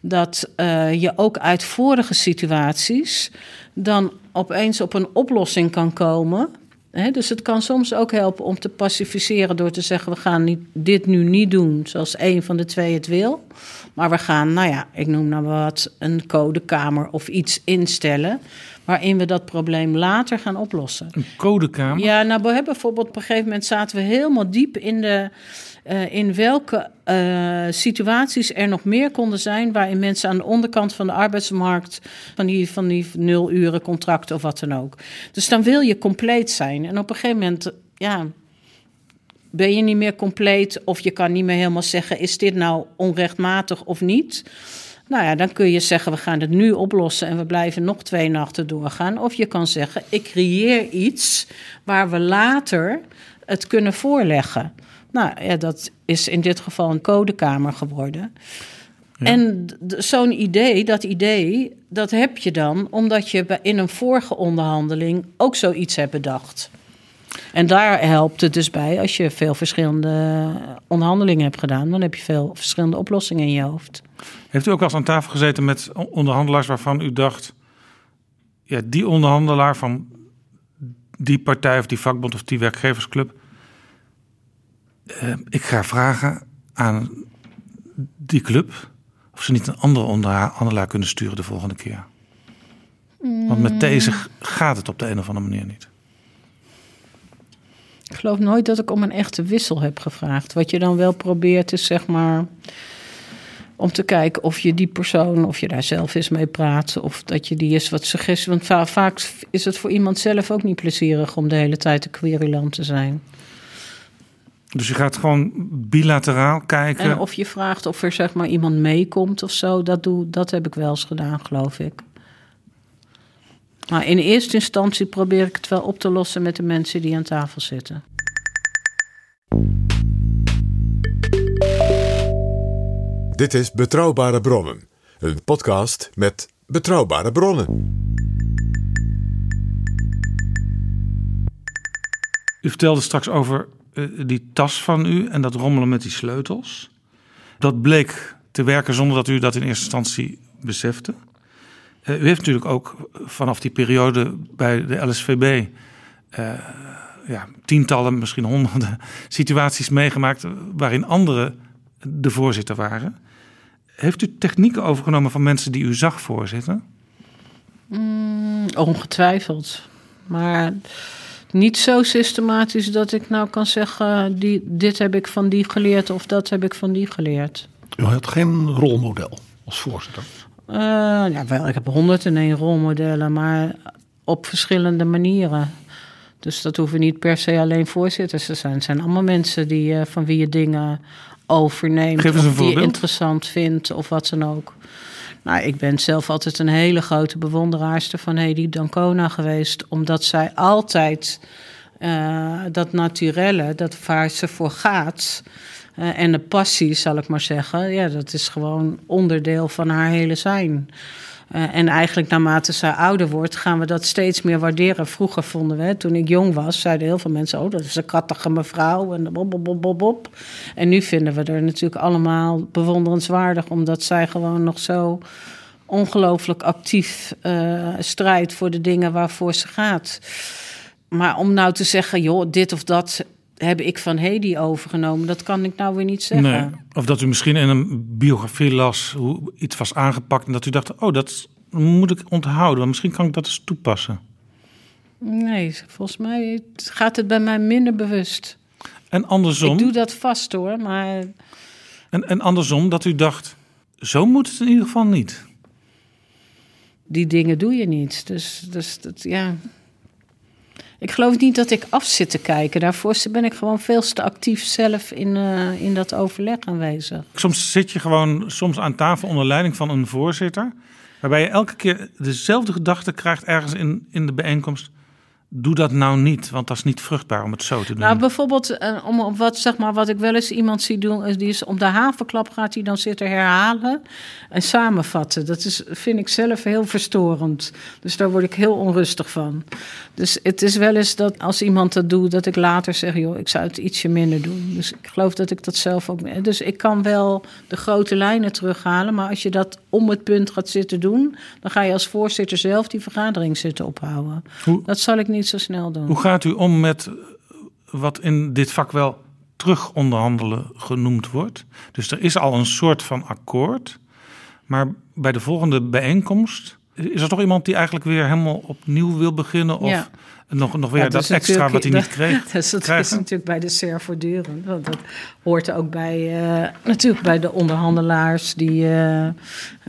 dat eh, je ook uit vorige situaties dan opeens op een oplossing kan komen. Dus het kan soms ook helpen om te pacificeren door te zeggen: we gaan niet, dit nu niet doen zoals een van de twee het wil. Maar we gaan, nou ja, ik noem nou wat, een codekamer of iets instellen. Waarin we dat probleem later gaan oplossen. Een codekamer. Ja, nou, we hebben bijvoorbeeld op een gegeven moment zaten we helemaal diep in de. Eh, in welke eh, situaties er nog meer konden zijn waarin mensen aan de onderkant van de arbeidsmarkt van die, van die nul uren contracten of wat dan ook. Dus dan wil je compleet zijn. En op een gegeven moment, ja, ben je niet meer compleet of je kan niet meer helemaal zeggen: is dit nou onrechtmatig of niet? Nou ja, dan kun je zeggen: we gaan het nu oplossen en we blijven nog twee nachten doorgaan. Of je kan zeggen: ik creëer iets waar we later het kunnen voorleggen. Nou ja, dat is in dit geval een codekamer geworden. En zo'n idee, dat idee, dat heb je dan omdat je in een vorige onderhandeling ook zoiets hebt bedacht. En daar helpt het dus bij als je veel verschillende onderhandelingen hebt gedaan. Dan heb je veel verschillende oplossingen in je hoofd. Heeft u ook wel eens aan tafel gezeten met onderhandelaars waarvan u dacht... Ja, die onderhandelaar van die partij of die vakbond of die werkgeversclub... eh, ik ga vragen aan die club of ze niet een andere onderhandelaar kunnen sturen de volgende keer. Want met deze g- gaat het op de een of andere manier niet. Ik geloof nooit dat ik om een echte wissel heb gevraagd. Wat je dan wel probeert is zeg maar om te kijken of je die persoon, of je daar zelf eens mee praat, of dat je die eens wat suggestie. Want va- vaak is het voor iemand zelf ook niet plezierig om de hele tijd de queryland te zijn. Dus je gaat gewoon bilateraal kijken. En of je vraagt of er zeg maar iemand meekomt of zo, dat, doe, dat heb ik wel eens gedaan, geloof ik. Maar in eerste instantie probeer ik het wel op te lossen met de mensen die aan tafel zitten. Dit is Betrouwbare Bronnen, een podcast met betrouwbare bronnen. U vertelde straks over die tas van u en dat rommelen met die sleutels. Dat bleek te werken zonder dat u dat in eerste instantie besefte. Eh, u heeft natuurlijk ook vanaf die periode bij de LSVB eh, ja, tientallen, misschien honderden situaties meegemaakt waarin anderen de voorzitter waren. Heeft u technieken overgenomen van mensen die u zag voorzitten? Ongetwijfeld. Maar niet zo systematisch dat ik nou kan zeggen: die, dit heb ik van die geleerd of dat heb ik van die geleerd. U had geen rolmodel als voorzitter. Eh, ja, wel, ik heb 101 rolmodellen, maar op verschillende manieren. Dus dat hoeven niet per se alleen voorzitters te zijn. Het zijn allemaal mensen die, eh, van wie je dingen overneemt. Geef eens een of die je interessant vindt of wat dan ook. Nou, ik ben zelf altijd een hele grote bewonderaarster van Hedy Dancona geweest. Omdat zij altijd eh, dat naturelle, dat waar ze voor gaat... eh, en de passie, zal ik maar zeggen... ja, dat is gewoon onderdeel van haar hele zijn. Eh, en eigenlijk naarmate zij ouder wordt, gaan we dat steeds meer waarderen. Vroeger vonden we, toen ik jong was, zeiden heel veel mensen... oh, dat is een kattige mevrouw en bob, bob, bob, bob. En nu vinden we er natuurlijk allemaal bewonderenswaardig... omdat zij gewoon nog zo ongelooflijk actief eh, strijdt voor de dingen waarvoor ze gaat. Maar om nou te zeggen, joh, dit of dat heb ik van Hedy overgenomen... dat kan ik nou weer niet zeggen. Nee. Of dat u misschien in een biografie las hoe iets was aangepakt en dat u dacht, oh, dat moet ik onthouden, want misschien kan ik dat eens toepassen. Nee, volgens mij gaat het bij mij minder bewust. En andersom, Ik doe dat vast hoor, maar en, en andersom dat u dacht, zo moet het in ieder geval niet. die dingen doe je niet. Dus, dus dat, ja. Ik geloof niet dat ik af zit te kijken. Daarvoor ben ik gewoon veel te actief zelf in, uh, in dat overleg aanwezig. Soms zit je gewoon soms aan tafel onder leiding van een voorzitter. Waarbij je elke keer dezelfde gedachte krijgt ergens in, in de bijeenkomst doe dat nou niet, want dat is niet vruchtbaar om het zo te doen. Nou, bijvoorbeeld, uh, om wat, zeg maar, wat ik wel eens iemand zie doen, is die is om de havenklap gaat hij dan zitten herhalen en samenvatten. Dat is, vind ik zelf heel verstorend. Dus daar word ik heel onrustig van. Dus het is wel eens dat als iemand dat doet, dat ik later zeg, joh, ik zou het ietsje minder doen. Dus ik geloof dat ik dat zelf ook. Dus ik kan wel de grote lijnen terughalen, maar als je dat om het punt gaat zitten doen, dan ga je als voorzitter zelf die vergadering zitten ophouden. Hoe? Dat zal ik niet zo snel doen. Hoe gaat u om met wat in dit vak wel terug onderhandelen genoemd wordt? Dus er is al een soort van akkoord, maar bij de volgende bijeenkomst is er toch iemand die eigenlijk weer helemaal opnieuw wil beginnen? Of ja. Nog, nog weer ja, dat, extra wat hij niet kreeg? Dat, is, dat is natuurlijk bij de SER voortdurend. Want dat hoort ook bij, uh, natuurlijk bij de onderhandelaars die, uh,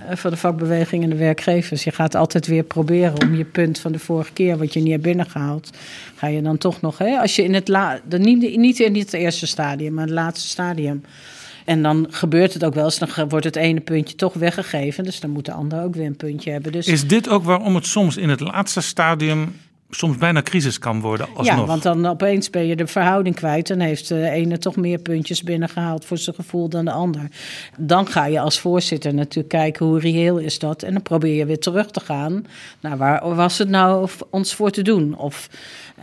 van de vakbeweging en de werkgevers. Je gaat altijd weer proberen om je punt van de vorige keer, wat je niet hebt binnengehaald, ga je dan toch nog, hè, als je in het la, niet, niet in het eerste stadium, maar het laatste stadium en dan gebeurt het ook wel eens, dan wordt het ene puntje toch weggegeven. Dus dan moet de ander ook weer een puntje hebben. Dus... Is dit ook waarom het soms in het laatste stadium soms bijna crisis kan worden alsnog. Ja, want dan opeens ben je de verhouding kwijt... en heeft de ene toch meer puntjes binnengehaald voor zijn gevoel dan de ander. Dan ga je als voorzitter natuurlijk kijken hoe reëel is dat... en dan probeer je weer terug te gaan. Nou, waar was het nou ons voor te doen? Of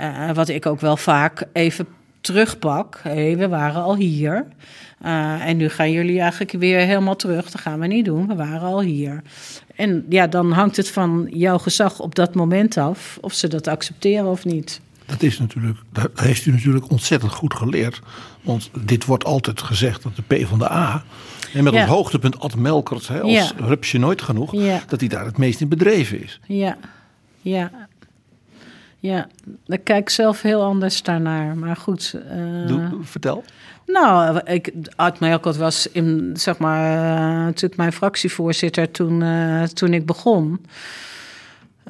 uh, wat ik ook wel vaak even terugpak. Hey, we waren al hier. Uh, en nu gaan jullie eigenlijk weer helemaal terug. Dat gaan we niet doen. We waren al hier. En ja, dan hangt het van jouw gezag op dat moment af of ze dat accepteren of niet. Dat is natuurlijk, dat heeft u natuurlijk ontzettend goed geleerd. Want dit wordt altijd gezegd dat de P van de A. En met het hoogtepunt Ad Melkert, hè, als ja. rupsje nooit genoeg, dat hij daar het meest in bedreven is. Ja, ja. Ja, ik kijk zelf heel anders daarnaar. Maar goed. Uh... Doe, vertel. Nou, ik, Art Melkert was in, zeg maar, uh, natuurlijk mijn fractievoorzitter toen, uh, toen ik begon.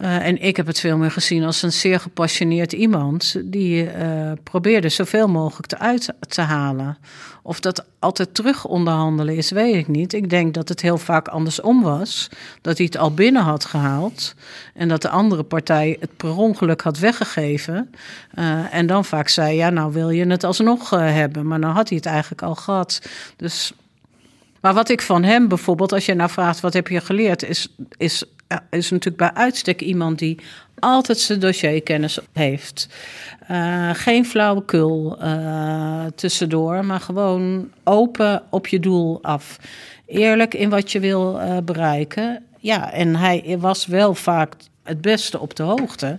Uh, en ik heb het veel meer gezien als een zeer gepassioneerd iemand die uh, probeerde zoveel mogelijk eruit te halen. Of dat altijd terug onderhandelen is, weet ik niet. Ik denk dat het heel vaak andersom was. Dat hij het al binnen had gehaald en dat de andere partij het per ongeluk had weggegeven. Uh, en dan vaak zei: Ja, nou wil je het alsnog hebben. Maar dan had hij het eigenlijk al gehad. Dus maar wat ik van hem bijvoorbeeld, als je nou vraagt wat heb je geleerd, is, is, is natuurlijk bij uitstek iemand die altijd zijn dossierkennis heeft. Uh, geen flauwekul uh, tussendoor, maar gewoon open op je doel af. Eerlijk in wat je wil bereiken. Ja, en hij was wel vaak het beste op de hoogte.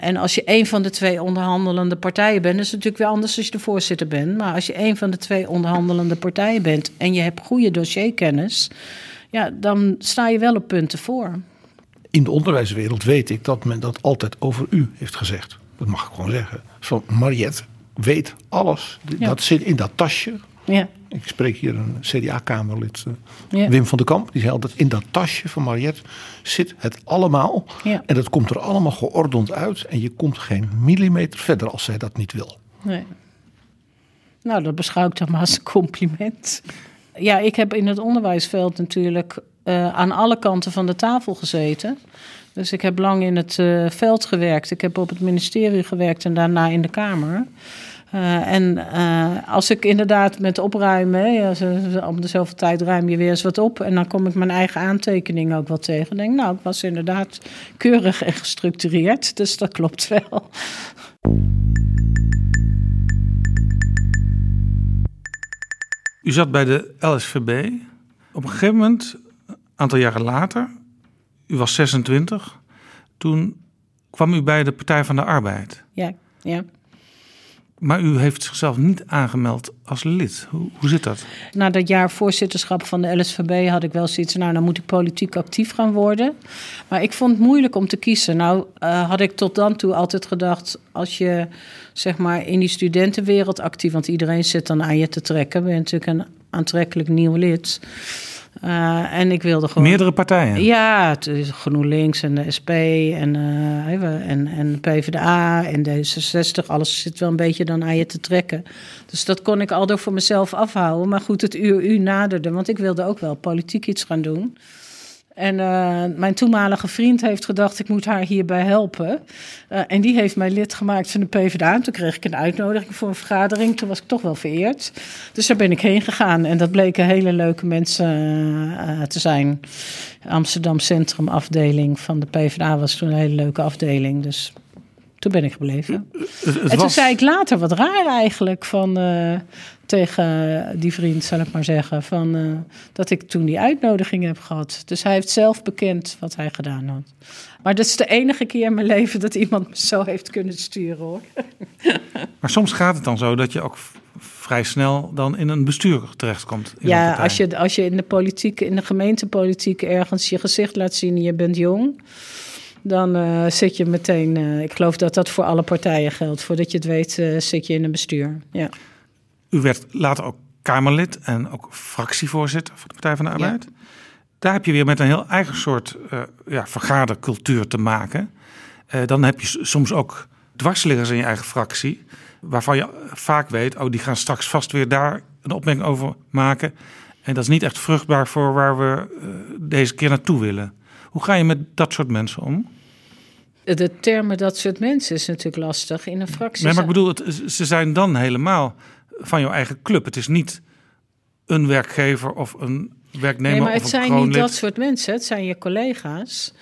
En als je een van de twee onderhandelende partijen bent, is het natuurlijk weer anders als je de voorzitter bent. Maar als je een van de twee onderhandelende partijen bent en je hebt goede dossierkennis, ja, dan sta je wel op punten voor. In de onderwijswereld weet ik dat men dat altijd over u heeft gezegd. Dat mag ik gewoon zeggen. Van Mariette weet alles. Dat zit in dat tasje. Ja. Ik spreek hier een CDA-kamerlid, uh, Wim van der Kamp. Die zei altijd, in dat tasje van Mariette zit het allemaal. Ja. En dat komt er allemaal geordend uit. En je komt geen millimeter verder als zij dat niet wil. Nee. Nou, dat beschouw ik dan maar als een compliment. Ja, ik heb in het onderwijsveld natuurlijk uh, aan alle kanten van de tafel gezeten. Dus ik heb lang in het uh, veld gewerkt. Ik heb op het ministerie gewerkt en daarna in de Kamer. Uh, en als ik inderdaad met opruimen, ja, om de zoveel tijd ruim je weer eens wat op. En dan kom ik mijn eigen aantekeningen ook wat tegen. denk, nou, ik was inderdaad keurig en gestructureerd. Dus dat klopt wel. U zat bij de LSVB. Op een gegeven moment, een aantal jaren later, u was 26, toen kwam u bij de Partij van de Arbeid. Ja, ja. Maar u heeft zichzelf niet aangemeld als lid. Hoe, hoe zit dat? Na dat jaar voorzitterschap van de LSVB had ik wel zoiets... nou, dan moet ik politiek actief gaan worden. Maar ik vond het moeilijk om te kiezen. Nou uh, had ik tot dan toe altijd gedacht... als je zeg maar in die studentenwereld actief... want iedereen zit dan aan je te trekken. Ben je natuurlijk een aantrekkelijk nieuw lid... Uh, en ik wilde gewoon. Meerdere partijen? Ja, het is GroenLinks en de SP en, uh, en, en PvdA en D66. Alles zit wel een beetje dan aan je te trekken. Dus dat kon ik al door voor mezelf afhouden. Maar goed, het uur u naderde, want ik wilde ook wel politiek iets gaan doen. En uh, mijn toenmalige vriend heeft gedacht, ik moet haar hierbij helpen. Uh, en die heeft mij lid gemaakt van de PvdA. En toen kreeg ik een uitnodiging voor een vergadering. Toen was ik toch wel vereerd. Dus daar ben ik heen gegaan. En dat bleken hele leuke mensen uh, te zijn. Amsterdam Centrum afdeling van de PvdA was toen een hele leuke afdeling. Dus toen ben ik gebleven. en toen zei ik later, wat raar eigenlijk, van, uh, tegen die vriend, zal ik maar zeggen, van, uh, dat ik toen die uitnodiging heb gehad. Dus hij heeft zelf bekend wat hij gedaan had. Maar dat is de enige keer in mijn leven dat iemand me zo heeft kunnen sturen hoor. Maar soms gaat het dan zo dat je ook vrij snel dan in een bestuur terechtkomt. In ja, als je, als je in de politiek, in de gemeentepolitiek ergens je gezicht laat zien en je bent jong dan uh, zit je meteen. Uh, ik geloof dat dat voor alle partijen geldt. Voordat je het weet, uh, zit je in een bestuur. Ja. U werd later ook Kamerlid en ook fractievoorzitter van de Partij van de Arbeid. Ja. Daar heb je weer met een heel eigen soort ja, vergadercultuur te maken. dan heb je soms ook dwarsliggers in je eigen fractie. Waarvan je vaak weet, oh, die gaan straks vast weer daar een opmerking over maken. En dat is niet echt vruchtbaar voor waar we deze keer naartoe willen. Hoe ga je met dat soort mensen om? De termen dat soort mensen is natuurlijk lastig in een fractie. Nee, maar ik bedoel, het, ze zijn dan helemaal van jouw eigen club. Het is niet een werkgever of een werknemer. Nee, maar het zijn niet dat soort mensen. Het zijn je collega's.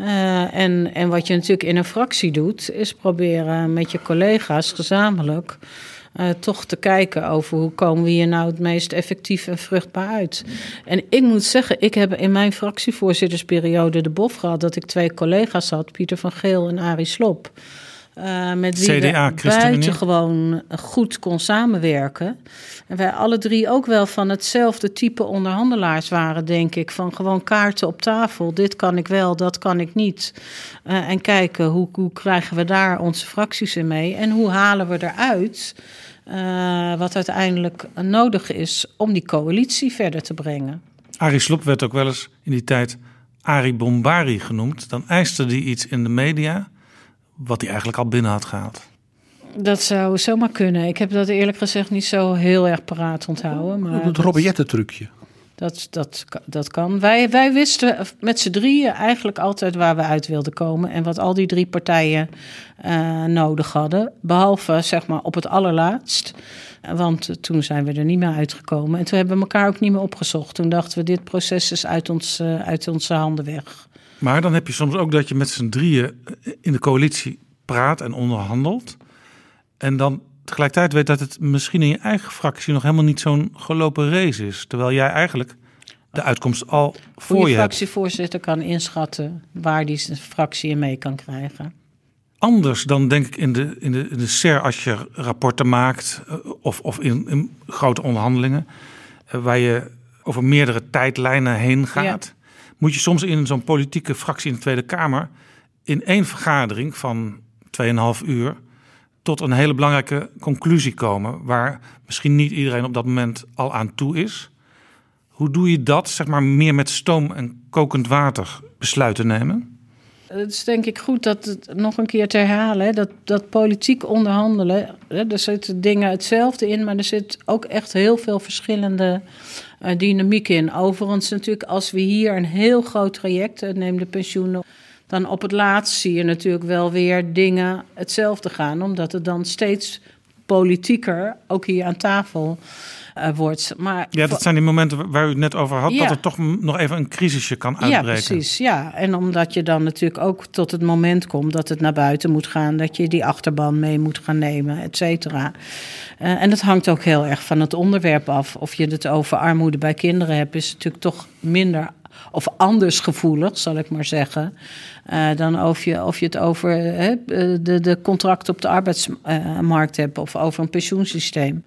Uh, en, en wat je natuurlijk in een fractie doet, is proberen met je collega's gezamenlijk uh, toch te kijken over hoe komen we hier nou het meest effectief en vruchtbaar uit. En ik moet zeggen, ik heb in mijn fractievoorzittersperiode de bof gehad dat ik twee collega's had, Pieter van Geel en Arie Slop. Uh, met wie CDA, we buitengewoon goed kon samenwerken. En wij alle drie ook wel van hetzelfde type onderhandelaars waren, denk ik. Van gewoon kaarten op tafel. Dit kan ik wel, dat kan ik niet. Uh, en kijken hoe, hoe krijgen we daar onze fracties in mee. En hoe halen we eruit uh, wat uiteindelijk nodig is om die coalitie verder te brengen. Arie Slob werd ook wel eens in die tijd Arie Bombari genoemd. Dan eiste hij iets in de media wat hij eigenlijk al binnen had gehaald. Dat zou zomaar kunnen. Ik heb dat eerlijk gezegd niet zo heel erg paraat onthouden. Maar het Robbejetten-trucje. Dat, dat, dat kan. Wij, wij wisten met z'n drieën eigenlijk altijd waar we uit wilden komen. En wat al die drie partijen uh, nodig hadden. Behalve zeg maar op het allerlaatst. Want toen zijn we er niet meer uitgekomen. En toen hebben we elkaar ook niet meer opgezocht. Toen dachten we, dit proces is uit, ons, uh, uit onze handen weg. Maar dan heb je soms ook dat je met z'n drieën in de coalitie praat en onderhandelt. En dan tegelijkertijd weet dat het misschien in je eigen fractie nog helemaal niet zo'n gelopen race is. Terwijl jij eigenlijk de uitkomst al voor je, je fractievoorzitter kan inschatten waar die fractie in mee kan krijgen. Anders dan denk ik in de, in de, in de SER als je rapporten maakt eh, of, of in, in grote onderhandelingen. Eh, waar je over meerdere tijdlijnen heen gaat. Moet je soms in zo'n politieke fractie in de Tweede Kamer in één vergadering van 2,5 uur tot een hele belangrijke conclusie komen, waar misschien niet iedereen op dat moment al aan toe is. Hoe doe je dat, zeg maar, meer met stoom en kokend water besluiten nemen? Het is denk ik goed dat het nog een keer te herhalen. Dat, dat politiek onderhandelen, hè, er zitten dingen hetzelfde in, maar er zit ook echt heel veel verschillende uh, dynamiek in. Overigens natuurlijk, als we hier een heel groot traject, uh, neem de pensioenen dan op het laatst zie je natuurlijk wel weer dingen hetzelfde gaan, omdat het dan steeds politieker, ook hier aan tafel, uh, wordt. Maar ja, dat zijn die momenten waar u het net over had, dat er toch nog even een crisisje kan uitbreken. Ja, precies. Ja, en omdat je dan natuurlijk ook tot het moment komt dat het naar buiten moet gaan, dat je die achterban mee moet gaan nemen, et cetera. Uh, en dat hangt ook heel erg van het onderwerp af. Of je het over armoede bij kinderen hebt, is natuurlijk toch minder of anders gevoelig, zal ik maar zeggen. Uh, dan of je, of je het over de, de contracten op de arbeidsmarkt hebt of over een pensioensysteem.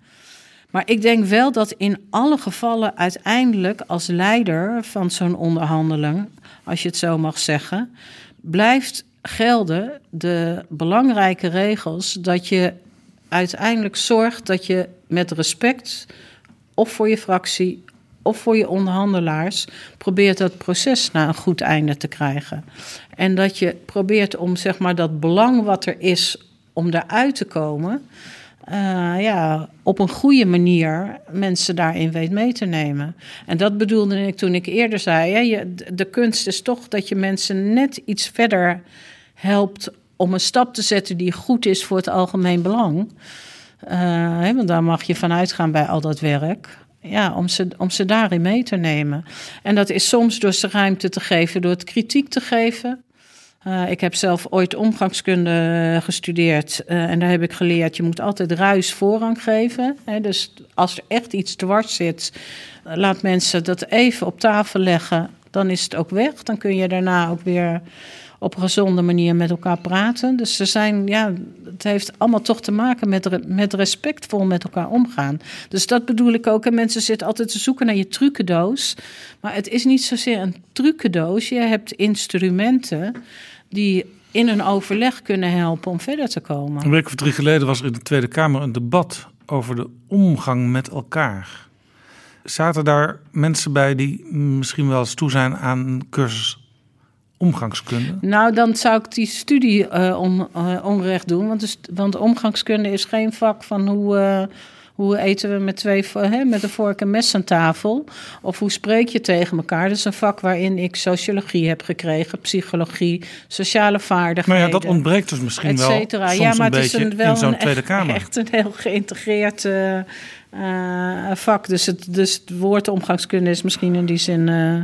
Maar ik denk wel dat in alle gevallen uiteindelijk als leider van zo'n onderhandeling, als je het zo mag zeggen, blijft gelden de belangrijke regels dat je uiteindelijk zorgt dat je met respect of voor je fractie of voor je onderhandelaars probeert dat proces naar een goed einde te krijgen. En dat je probeert om zeg maar dat belang wat er is om daaruit te komen, uh, ja, op een goede manier mensen daarin weet mee te nemen. En dat bedoelde ik toen ik eerder zei: hè, je, de kunst is toch dat je mensen net iets verder helpt om een stap te zetten die goed is voor het algemeen belang. Hè, want daar mag je van uitgaan bij al dat werk. Ja, om ze, om ze daarin mee te nemen. En dat is soms door ze ruimte te geven, door het kritiek te geven. Uh, ik heb zelf ooit omgangskunde gestudeerd. Uh, en daar heb ik geleerd, je moet altijd ruis voorrang geven. Hè, dus als er echt iets dwars zit, laat mensen dat even op tafel leggen. Dan is het ook weg. Dan kun je daarna ook weer op een gezonde manier met elkaar praten. Dus ze zijn, ja, het heeft allemaal toch te maken met, met respectvol met elkaar omgaan. Dus dat bedoel ik ook. En mensen zitten altijd te zoeken naar je trucendoos. Maar het is niet zozeer een trucendoos. Je hebt instrumenten die in een overleg kunnen helpen om verder te komen. Een week of drie geleden was er in de Tweede Kamer een debat over de omgang met elkaar. Zaten daar mensen bij die misschien wel eens toe zijn aan een cursus omgangskunde? Nou, dan zou ik die studie uh, on, uh, onrecht doen. Want, dus, want omgangskunde is geen vak van hoe, uh, hoe eten we met, twee, hè, met een vork en mes aan tafel. Of hoe spreek je tegen elkaar. Dat is een vak waarin ik sociologie heb gekregen, psychologie, sociale vaardigheden. Nou ja, dat ontbreekt dus misschien wel soms ja, maar het is een, wel in zo'n Tweede Kamer. Echt een heel geïntegreerd... Uh, vak. Dus het, dus het woord omgangskunde is misschien in die zin uh,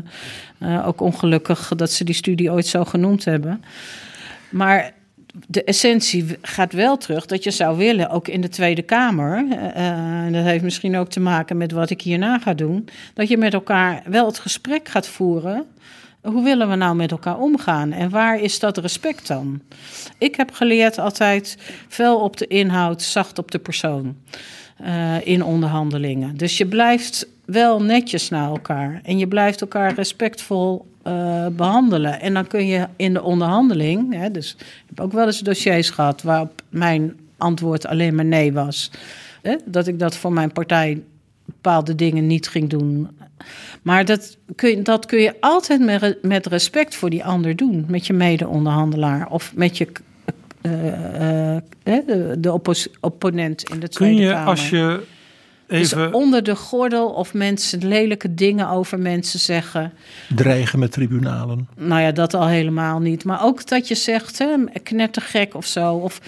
uh, ook ongelukkig dat ze die studie ooit zo genoemd hebben. Maar de essentie gaat wel terug dat je zou willen, ook in de Tweede Kamer. en dat heeft misschien ook te maken met wat ik hierna ga doen. Dat je met elkaar wel het gesprek gaat voeren. Hoe willen we nou met elkaar omgaan en waar is dat respect dan? Ik heb geleerd altijd fel op de inhoud, zacht op de persoon uh, in onderhandelingen. Dus je blijft wel netjes naar elkaar en je blijft elkaar respectvol uh, behandelen. En dan kun je in de onderhandeling, hè, dus ik heb ook wel eens dossiers gehad waarop mijn antwoord alleen maar nee was. Hè, dat ik dat voor mijn partij bepaalde dingen niet ging doen. Maar dat kun je, dat kun je altijd met, respect voor die ander doen. Met je mede-onderhandelaar of met je de, de opponent in de Tweede Kun je Kamer. als je dus even... Dus onder de gordel of mensen lelijke dingen over mensen zeggen. Dreigen met tribunalen. Nou ja, dat al helemaal niet. Maar ook dat je zegt, hè, knettergek of zo. Of,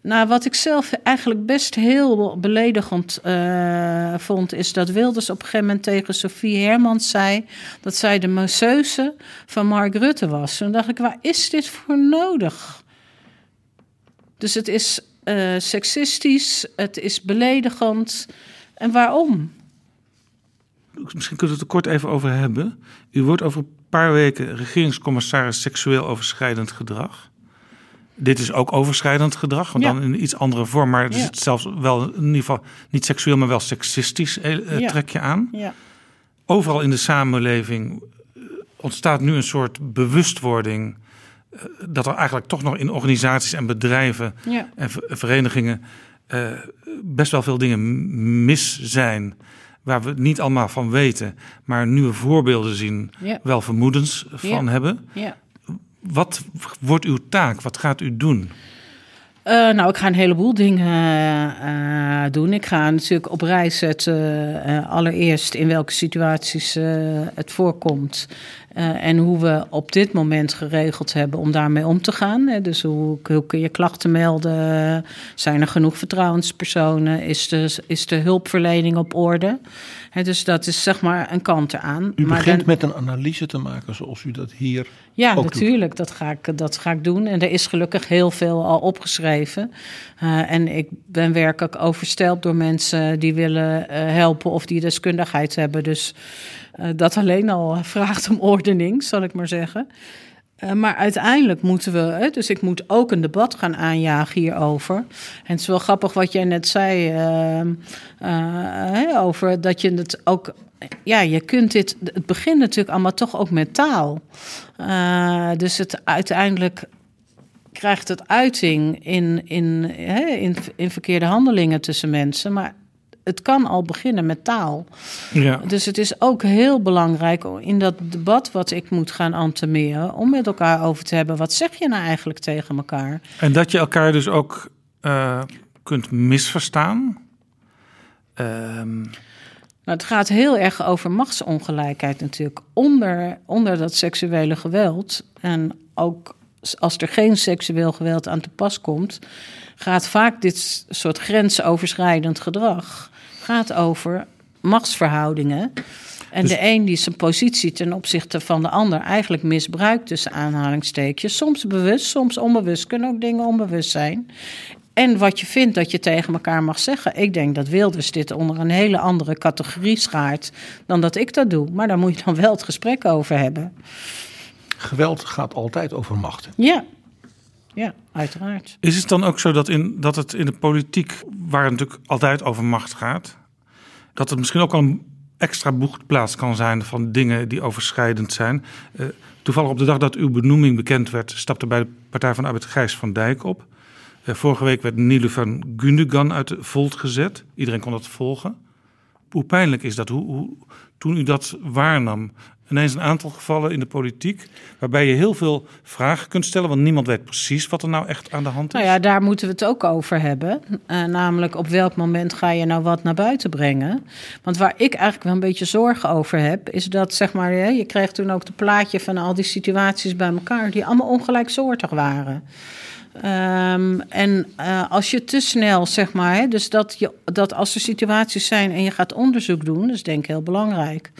nou, wat ik zelf eigenlijk best heel beledigend uh, vond... is dat Wilders op een gegeven moment tegen Sofie Hermans zei... dat zij de masseuse van Mark Rutte was. Toen dacht ik, waar is dit voor nodig? Dus het is uh, seksistisch, het is beledigend. En waarom? Misschien kunnen we het er kort even over hebben. U wordt over een paar weken regeringscommissaris seksueel overschrijdend gedrag. Dit is ook overschrijdend gedrag, want dan in iets andere vorm. Maar er zit zelfs wel in ieder geval niet seksueel, maar wel seksistisch eh, ja. trek je aan. Ja. Overal in de samenleving eh, ontstaat nu een soort bewustwording dat er eigenlijk toch nog in organisaties en bedrijven en verenigingen uh, best wel veel dingen mis zijn. Waar we niet allemaal van weten, maar nieuwe voorbeelden zien, wel vermoedens van hebben. Wat wordt uw taak? Wat gaat u doen? Uh, nou, ik ga een heleboel dingen uh, doen. Ik ga natuurlijk op reis zetten, uh, allereerst in welke situaties het voorkomt. Uh, en hoe we op dit moment geregeld hebben om daarmee om te gaan. Hè. Dus hoe, hoe, kun je klachten melden? Zijn er genoeg vertrouwenspersonen? Is de, is de hulpverlening op orde? Hè, dus dat is zeg maar een kant eraan. U begint dan, met een analyse te maken zoals u dat hier. Ja, natuurlijk. Dat ga, ik, dat ga ik doen. En er is gelukkig heel veel al opgeschreven. Uh, en ik ben werkelijk overstelpt door mensen die willen uh, helpen of die deskundigheid hebben. Dus dat alleen al vraagt om ordening, zal ik maar zeggen. Uh, maar uiteindelijk moeten we, hè, dus ik moet ook een debat gaan aanjagen hierover. En het is wel grappig wat jij net zei uh, over dat je het ook ja, je kunt dit. Het begint natuurlijk allemaal toch ook met taal. Dus het uiteindelijk krijgt het uiting in, in, in, in verkeerde handelingen tussen mensen. Maar het kan al beginnen met taal. Ja. Dus het is ook heel belangrijk in dat debat wat ik moet gaan antemeren... om met elkaar over te hebben, wat zeg je nou eigenlijk tegen elkaar? En dat je elkaar dus ook uh, kunt misverstaan. Ehm, nou, het gaat heel erg over machtsongelijkheid natuurlijk. Onder, onder dat seksuele geweld en ook als er geen seksueel geweld aan te pas komt, gaat vaak dit soort grensoverschrijdend gedrag gaat over machtsverhoudingen. En Dus- de een die zijn positie ten opzichte van de ander eigenlijk misbruikt, tussen aanhalingstekens. Soms bewust, soms onbewust. Kunnen ook dingen onbewust zijn. En wat je vindt dat je tegen elkaar mag zeggen. Ik denk dat Wilders dit onder een hele andere categorie schaart dan dat ik dat doe. Maar daar moet je dan wel het gesprek over hebben. Geweld gaat altijd over macht. Ja, ja uiteraard. Is het dan ook zo dat, in, dat het in de politiek, waar het natuurlijk altijd over macht gaat, dat het misschien ook al een extra boegplaats kan zijn van dingen die overschrijdend zijn? Uh, toevallig op de dag dat uw benoeming bekend werd, stapte bij de Partij van Arbeid Gijs van Dijk op. Uh, vorige week werd Niele van Gundogan uit de Volt gezet. Iedereen kon dat volgen. Hoe pijnlijk is dat? Hoe, toen u dat waarnam, ineens een aantal gevallen in de politiek. waarbij je heel veel vragen kunt stellen. want niemand weet precies wat er nou echt aan de hand is. Nou ja, daar moeten we het ook over hebben. Uh, namelijk op welk moment ga je nou wat naar buiten brengen. Want waar ik eigenlijk wel een beetje zorgen over heb. is dat zeg maar. je kreeg toen ook de plaatje van al die situaties bij elkaar. die allemaal ongelijksoortig waren. Um, en uh, als je te snel, zeg maar, hè, dus dat, je, dat als er situaties zijn en je gaat onderzoek doen, dat is denk ik heel belangrijk.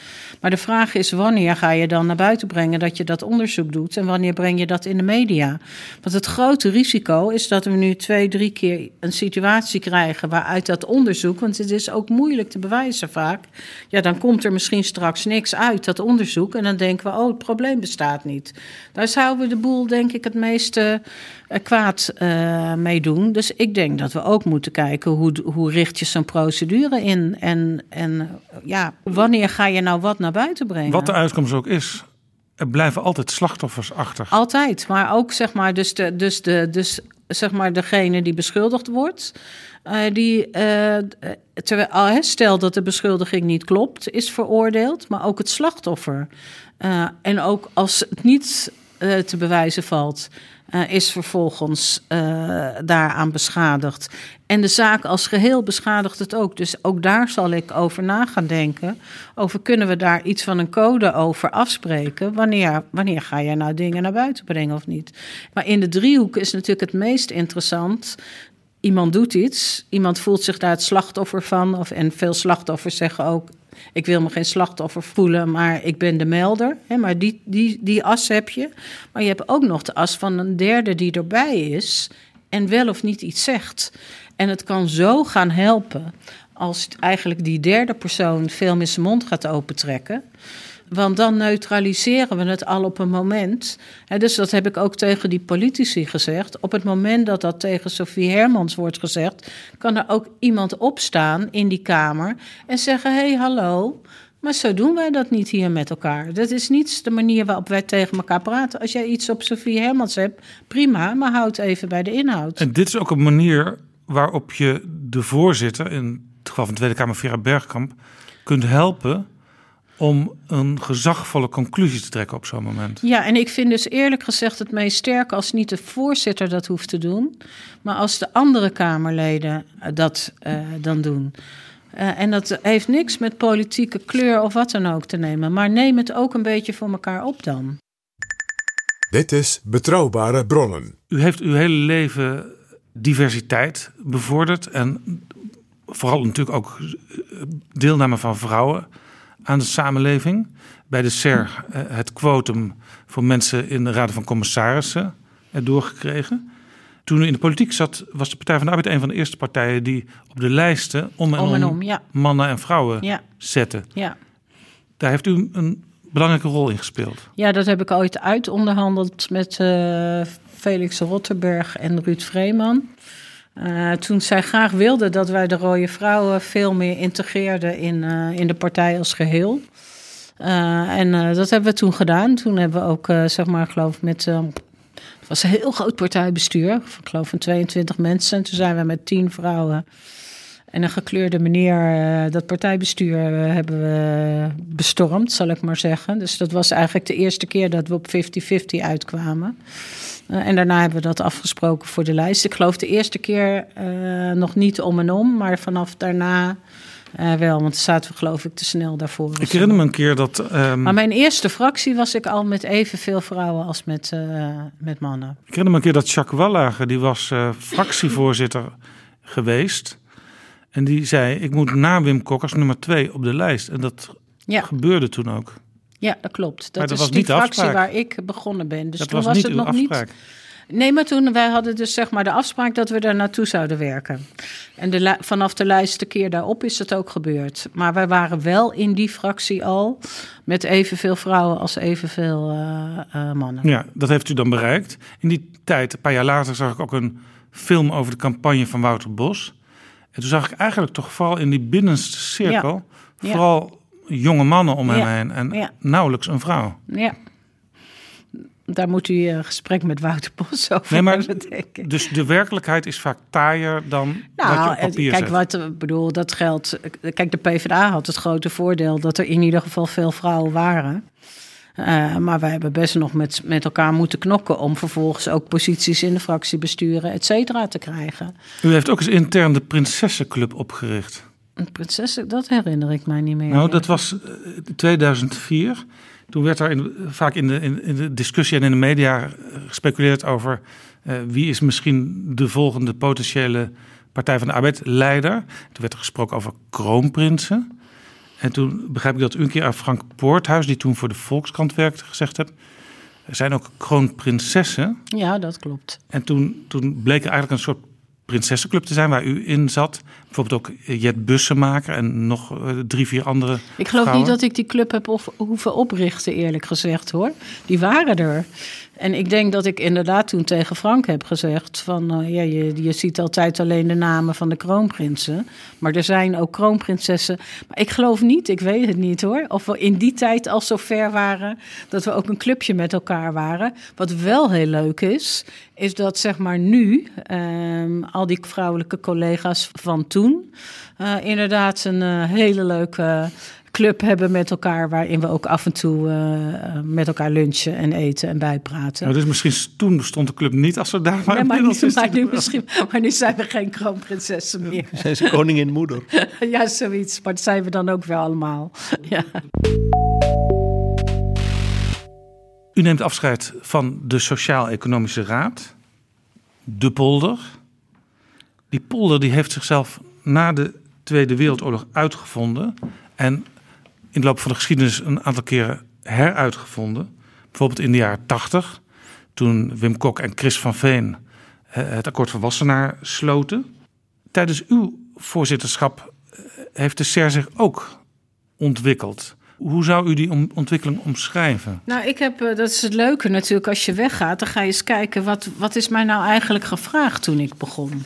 Maar de vraag is wanneer ga je dan naar buiten brengen dat je dat onderzoek doet en wanneer breng je dat in de media? Want het grote risico is dat we nu twee, drie keer een situatie krijgen waaruit dat onderzoek, want het is ook moeilijk te bewijzen vaak, ja, dan komt er misschien straks niks uit, dat onderzoek, en dan denken we, oh, het probleem bestaat niet. Daar zouden we de boel, denk ik, het meeste kwaad uh, mee doen. Dus ik denk dat we ook moeten kijken hoe, hoe richt je zo'n procedure in. En, en ja, wanneer ga je nou wat naar buiten brengen? Wat de uitkomst ook is, er blijven altijd slachtoffers achter. Altijd, maar ook zeg maar, dus, de, dus, de, dus zeg maar degene die beschuldigd wordt. Uh, die, uh, terwijl, stel dat de beschuldiging niet klopt, is veroordeeld, maar ook het slachtoffer. Uh, en ook als het niet te bewijzen valt, uh, is vervolgens uh, daaraan beschadigd. En de zaak als geheel beschadigt het ook. Dus ook daar zal ik over na gaan denken. Over kunnen we daar iets van een code over afspreken? Wanneer, wanneer ga je nou dingen naar buiten brengen of niet? Maar in de driehoek is natuurlijk het meest interessant. Iemand doet iets, iemand voelt zich daar het slachtoffer van. Of, en veel slachtoffers zeggen ook: ik wil me geen slachtoffer voelen, maar ik ben de melder. Hè, maar die, die, die as heb je. Maar je hebt ook nog de as van een derde die erbij is en wel of niet iets zegt. En het kan zo gaan helpen als eigenlijk die derde persoon veel meer zijn mond gaat opentrekken. Want dan neutraliseren we het al op een moment. Dus dat heb ik ook tegen die politici gezegd. Op het moment dat dat tegen Sofie Hermans wordt gezegd, kan er ook iemand opstaan in die kamer en zeggen: hé, hey, hallo. Maar zo doen wij dat niet hier met elkaar. Dat is niet de manier waarop wij tegen elkaar praten. Als jij iets op Sofie Hermans hebt, prima, maar houd even bij de inhoud. En dit is ook een manier waarop je de voorzitter, in het geval van de Tweede Kamer Vera Bergkamp, kunt helpen om een gezagvolle conclusie te trekken op zo'n moment. Ja, en ik vind dus eerlijk gezegd het meest sterk als niet de voorzitter dat hoeft te doen, maar als de andere Kamerleden dat uh, dan doen. Uh, en dat heeft niks met politieke kleur of wat dan ook te nemen. Maar neem het ook een beetje voor elkaar op dan. Dit is Betrouwbare Bronnen. U heeft uw hele leven diversiteit bevorderd. En vooral natuurlijk ook deelname van vrouwen aan de samenleving. Bij de SER het quotum voor mensen in de Raad van Commissarissen doorgekregen. Toen u in de politiek zat, was de Partij van de Arbeid een van de eerste partijen die op de lijsten om en om, om, en om ja. mannen en vrouwen ja. zette. Ja. Daar heeft u een belangrijke rol in gespeeld. Ja, dat heb ik ooit uitonderhandeld met uh, Felix Rotterberg en Ruud Vreeman. Uh, toen zij graag wilden dat wij de rode vrouwen veel meer integreerden in, uh, in de partij als geheel. Uh, en dat hebben we toen gedaan. Toen hebben we ook, zeg maar, geloof ik, met. het was een heel groot partijbestuur. Ik geloof van 22 mensen. En toen zijn we met 10 vrouwen. En een gekleurde meneer, eh, dat partijbestuur eh, hebben we bestormd, zal ik maar zeggen. Dus dat was eigenlijk de eerste keer dat we op 50-50 uitkwamen. Eh, en daarna hebben we dat afgesproken voor de lijst. Ik geloof de eerste keer eh, nog niet om en om, maar vanaf daarna eh, wel. Want zaten we geloof ik te snel daarvoor. Ik herinner me een keer dat... ehm, Maar mijn eerste fractie was ik al met evenveel vrouwen als met, met mannen. Ik herinner me een keer dat Jacques Wallager, die was fractievoorzitter geweest. En die zei, ik moet na Wim Kok als nummer twee op de lijst. En dat Ja, gebeurde toen ook. Ja dat klopt. Dat dat is was die niet de fractie afspraak. waar ik begonnen ben. Dus dat toen was, het nog afspraak. niet. Nee, maar toen wij hadden dus zeg maar de afspraak dat we daar naartoe zouden werken. En de, vanaf de lijst de keer daarop is het ook gebeurd. Maar wij waren wel in die fractie al met evenveel vrouwen als evenveel eh, mannen. Ja, dat heeft u dan bereikt. In die tijd, een paar jaar later, zag ik ook een film over de campagne van Wouter Bos. En toen zag ik eigenlijk toch vooral in die binnenste cirkel... Ja. vooral jonge mannen om hem Ja. heen en Ja. nauwelijks een vrouw. Ja. Daar moet u een gesprek met Wouter Bos over Nee, maar- hebben, denk ik. Dus de werkelijkheid is vaak taaier dan wat je Nou, op papier kijk, zet. wat ik bedoel, dat geldt. Kijk, de PvdA had het grote voordeel dat er in ieder geval veel vrouwen waren. Eh, maar wij hebben best nog met, met elkaar moeten knokken om vervolgens ook posities in de fractiebesturen, et cetera, te krijgen. U heeft ook eens intern de Prinsessenclub opgericht. Een prinses, dat herinner ik mij niet meer. Nou, dat was eh, 2004. Toen werd er in, vaak in de, in, in de discussie en in de media eh, gespeculeerd over eh, wie is misschien de volgende potentiële Partij van de Arbeid leider. Toen werd er gesproken over kroonprinsen. En toen begrijp ik dat u een keer aan Frank Poorthuis, die toen voor de Volkskrant werkte, gezegd hebt. Er zijn ook kroonprinsessen. Ja, dat klopt. En toen, toen bleek er eigenlijk een soort prinsessenclub te zijn waar u in zat. Bijvoorbeeld ook Jet Bussemaker en nog eh, drie, vier andere Ik geloof vrouwen. niet dat ik die club heb of, hoeven oprichten, eerlijk gezegd hoor. Die waren er. En ik denk dat ik inderdaad toen tegen Frank heb gezegd: van eh, ja, je, je ziet altijd alleen de namen van de kroonprinsen. Maar er zijn ook kroonprinsessen. Maar ik geloof niet, ik weet het niet hoor. Of we in die tijd al zo ver waren dat we ook een clubje met elkaar waren. Wat wel heel leuk is, is dat zeg maar nu ehm, al die vrouwelijke collega's van toen eh, inderdaad een eh, hele leuke club hebben met elkaar, waarin we ook af en toe eh, met elkaar lunchen en eten en bijpraten. Nou, dus misschien toen bestond de club niet als ze daar maar Ja, maar, nu, is maar, nu wel. misschien, maar nu zijn we geen kroonprinsessen meer. Zijn ze koningin moeder? ja, zoiets. Maar dat zijn we dan ook weer allemaal. Ja. U neemt afscheid van de Sociaal-Economische Raad, de polder. Die polder die heeft zichzelf na de Tweede Wereldoorlog uitgevonden en in de loop van de geschiedenis een aantal keren heruitgevonden. Bijvoorbeeld in de jaren 80, toen Wim Kok en Chris van Veen eh, het akkoord van Wassenaar sloten. Tijdens uw voorzitterschap eh, heeft de SER zich ook ontwikkeld. Hoe zou u die ontwikkeling omschrijven? Nou, ik heb, eh, dat is het leuke natuurlijk, als je weggaat, dan ga je eens kijken, wat, wat is mij nou eigenlijk gevraagd toen ik begon?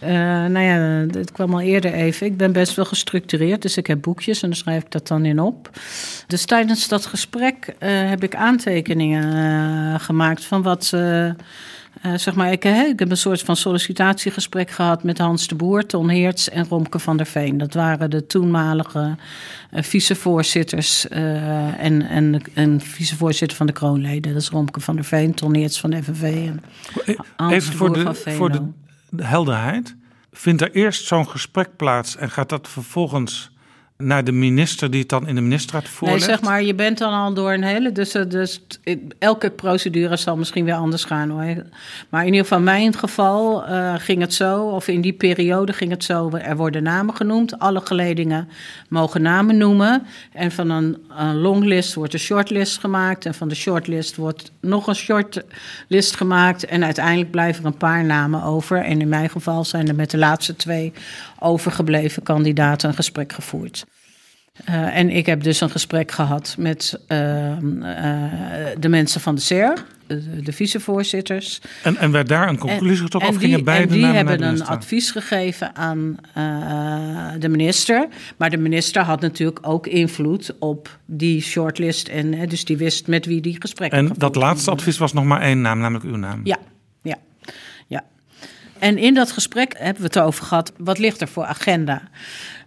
Eh nou ja, het kwam al eerder even. Ik ben best wel gestructureerd, dus ik heb boekjes en dan schrijf ik dat dan in op. Dus tijdens dat gesprek eh, heb ik aantekeningen gemaakt van wat... eh, zeg maar, ik, ik heb een soort van sollicitatiegesprek gehad met Hans de Boer, Ton Heerts en Romke van der Veen. Dat waren de toenmalige eh, vicevoorzitters eh, en, en, en vicevoorzitter van de kroonleden. Dat is Romke van der Veen, Ton Heerts van de FNV en Hans Even de voor Boer de, van voor de helderheid. Vindt er eerst zo'n gesprek plaats en gaat dat vervolgens naar de minister die het dan in de ministerraad Nee, voorlegt? zeg maar, je bent dan al door een hele. Dus, eh, dus elke procedure zal misschien weer anders gaan hoor. Maar in ieder geval, in mijn geval eh, ging het zo, of in die periode ging het zo. Er worden namen genoemd. Alle geledingen mogen namen noemen. En van een, een longlist wordt een shortlist gemaakt. En van de shortlist wordt nog een shortlist gemaakt. En uiteindelijk blijven er een paar namen over. En in mijn geval zijn er met de laatste twee overgebleven kandidaten een gesprek gevoerd. Uh, en ik heb dus een gesprek gehad met uh, uh, de mensen van de SER, de, de vicevoorzitters. En, en werd daar een conclusie getrokken of die, gingen beide en die hebben naar een advies gegeven aan uh, de minister. Maar de minister had natuurlijk ook invloed op die shortlist. En, dus die wist met wie die gesprekken En dat laatste advies was nog maar één naam, namelijk uw naam. Ja. En in dat gesprek hebben we het over gehad, wat ligt er voor agenda?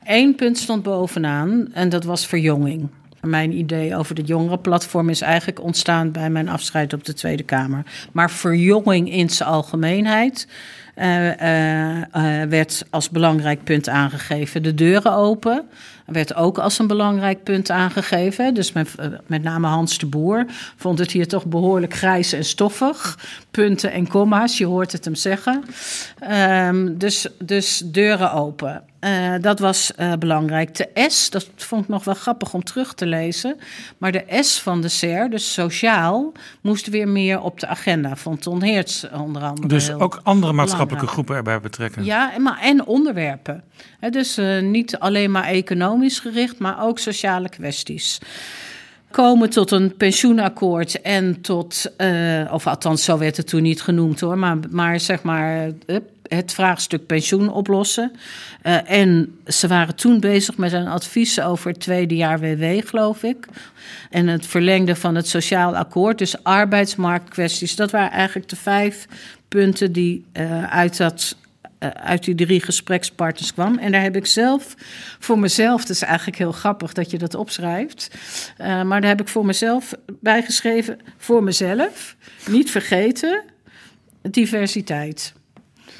Eén punt stond bovenaan en dat was verjonging. Mijn idee over het jongerenplatform is eigenlijk ontstaan bij mijn afscheid op de Tweede Kamer. Maar verjonging in zijn algemeenheid uh, uh, werd als belangrijk punt aangegeven. De deuren open werd ook als een belangrijk punt aangegeven. Dus met, met name Hans de Boer vond het hier toch behoorlijk grijs en stoffig. Punten en komma's, je hoort het hem zeggen. Um, dus, dus deuren open. Uh, dat was uh, belangrijk. De S, dat vond ik nog wel grappig om terug te lezen. Maar de S van de SER, dus sociaal, moest weer meer op de agenda. Vond Ton Heerts onder andere. Dus ook andere maatschappelijke groepen erbij betrekken. Ja, en, maar, en onderwerpen. Dus uh, niet alleen maar economisch gericht, maar ook sociale kwesties komen tot een pensioenakkoord en tot, uh, of althans zo werd het toen niet genoemd hoor, maar, maar zeg maar het vraagstuk pensioen oplossen. Uh, en ze waren toen bezig met een advies over het tweede jaar WW, geloof ik. En het verlengde van het sociaal akkoord, dus arbeidsmarktkwesties. Dat waren eigenlijk de vijf punten die uh, uit dat uit die drie gesprekspartners kwam. En daar heb ik zelf voor mezelf, het is eigenlijk heel grappig dat je dat opschrijft, uh, maar daar heb ik voor mezelf bijgeschreven, voor mezelf, niet vergeten, diversiteit.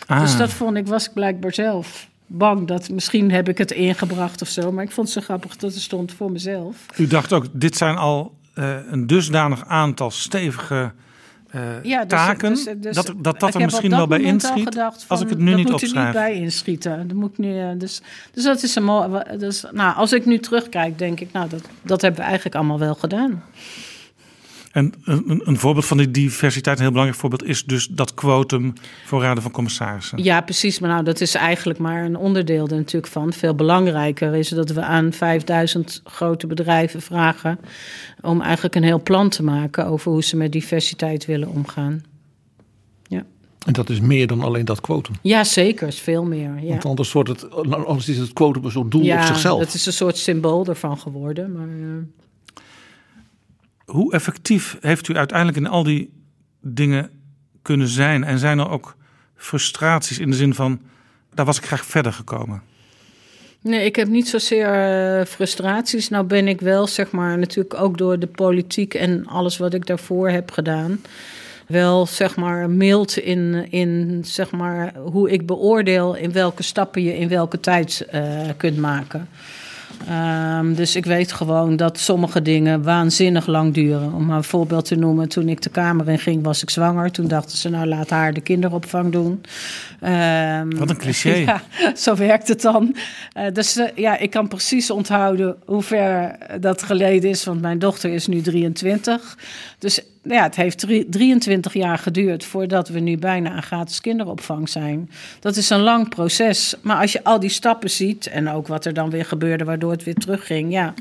Ah. Dus dat vond ik, was ik blijkbaar zelf bang dat misschien heb ik het ingebracht of zo. Maar ik vond het zo grappig dat er stond voor mezelf. U dacht ook, dit zijn al uh, een dusdanig aantal stevige uh, ja, dus, taken. Dus, dus, dat, dat dat er misschien wel bij inschiet. Van, als ik het nu niet opschrijf. Dat moet er niet bij inschieten. Dat moet nu, dus, dus dat is een mooi. Dus, nou, als ik nu terugkijk, denk ik, nou, dat, dat hebben we eigenlijk allemaal wel gedaan. En een, een, voorbeeld van die diversiteit, een heel belangrijk voorbeeld, is dus dat quotum voor raden van commissarissen. Ja, precies. Maar nou, dat is eigenlijk maar een onderdeel er natuurlijk van. Veel belangrijker is dat we aan 5000 grote bedrijven vragen om eigenlijk een heel plan te maken over hoe ze met diversiteit willen omgaan. Ja. En dat is meer dan alleen dat quotum. Ja, zeker. is veel meer. Ja. Want anders, wordt het, anders is het quotum een soort doel ja, op zichzelf. Het is een soort symbool ervan geworden. Maar, uh... Hoe effectief heeft u uiteindelijk in al die dingen kunnen zijn? En zijn er ook frustraties in de zin van, daar was ik graag verder gekomen? Nee, ik heb niet zozeer uh, frustraties. Nou ben ik wel, zeg maar, natuurlijk ook door de politiek en alles wat ik daarvoor heb gedaan. Wel, zeg maar, mild in, in zeg maar, hoe ik beoordeel in welke stappen je in welke tijd uh, kunt maken. Um, dus ik weet gewoon dat sommige dingen waanzinnig lang duren. Om maar een voorbeeld te noemen, toen ik de kamer in ging, was ik zwanger. Toen dachten ze, nou laat haar de kinderopvang doen. Um, Wat een cliché. Ja, zo werkt het dan. Uh, dus uh, ja, ik kan precies onthouden hoe ver dat geleden is, want mijn dochter is nu 23. Dus ja, het heeft 23 jaar geduurd voordat we nu bijna aan gratis kinderopvang zijn. Dat is een lang proces. Maar als je al die stappen ziet en ook wat er dan weer gebeurde, waardoor het weer terugging, ja.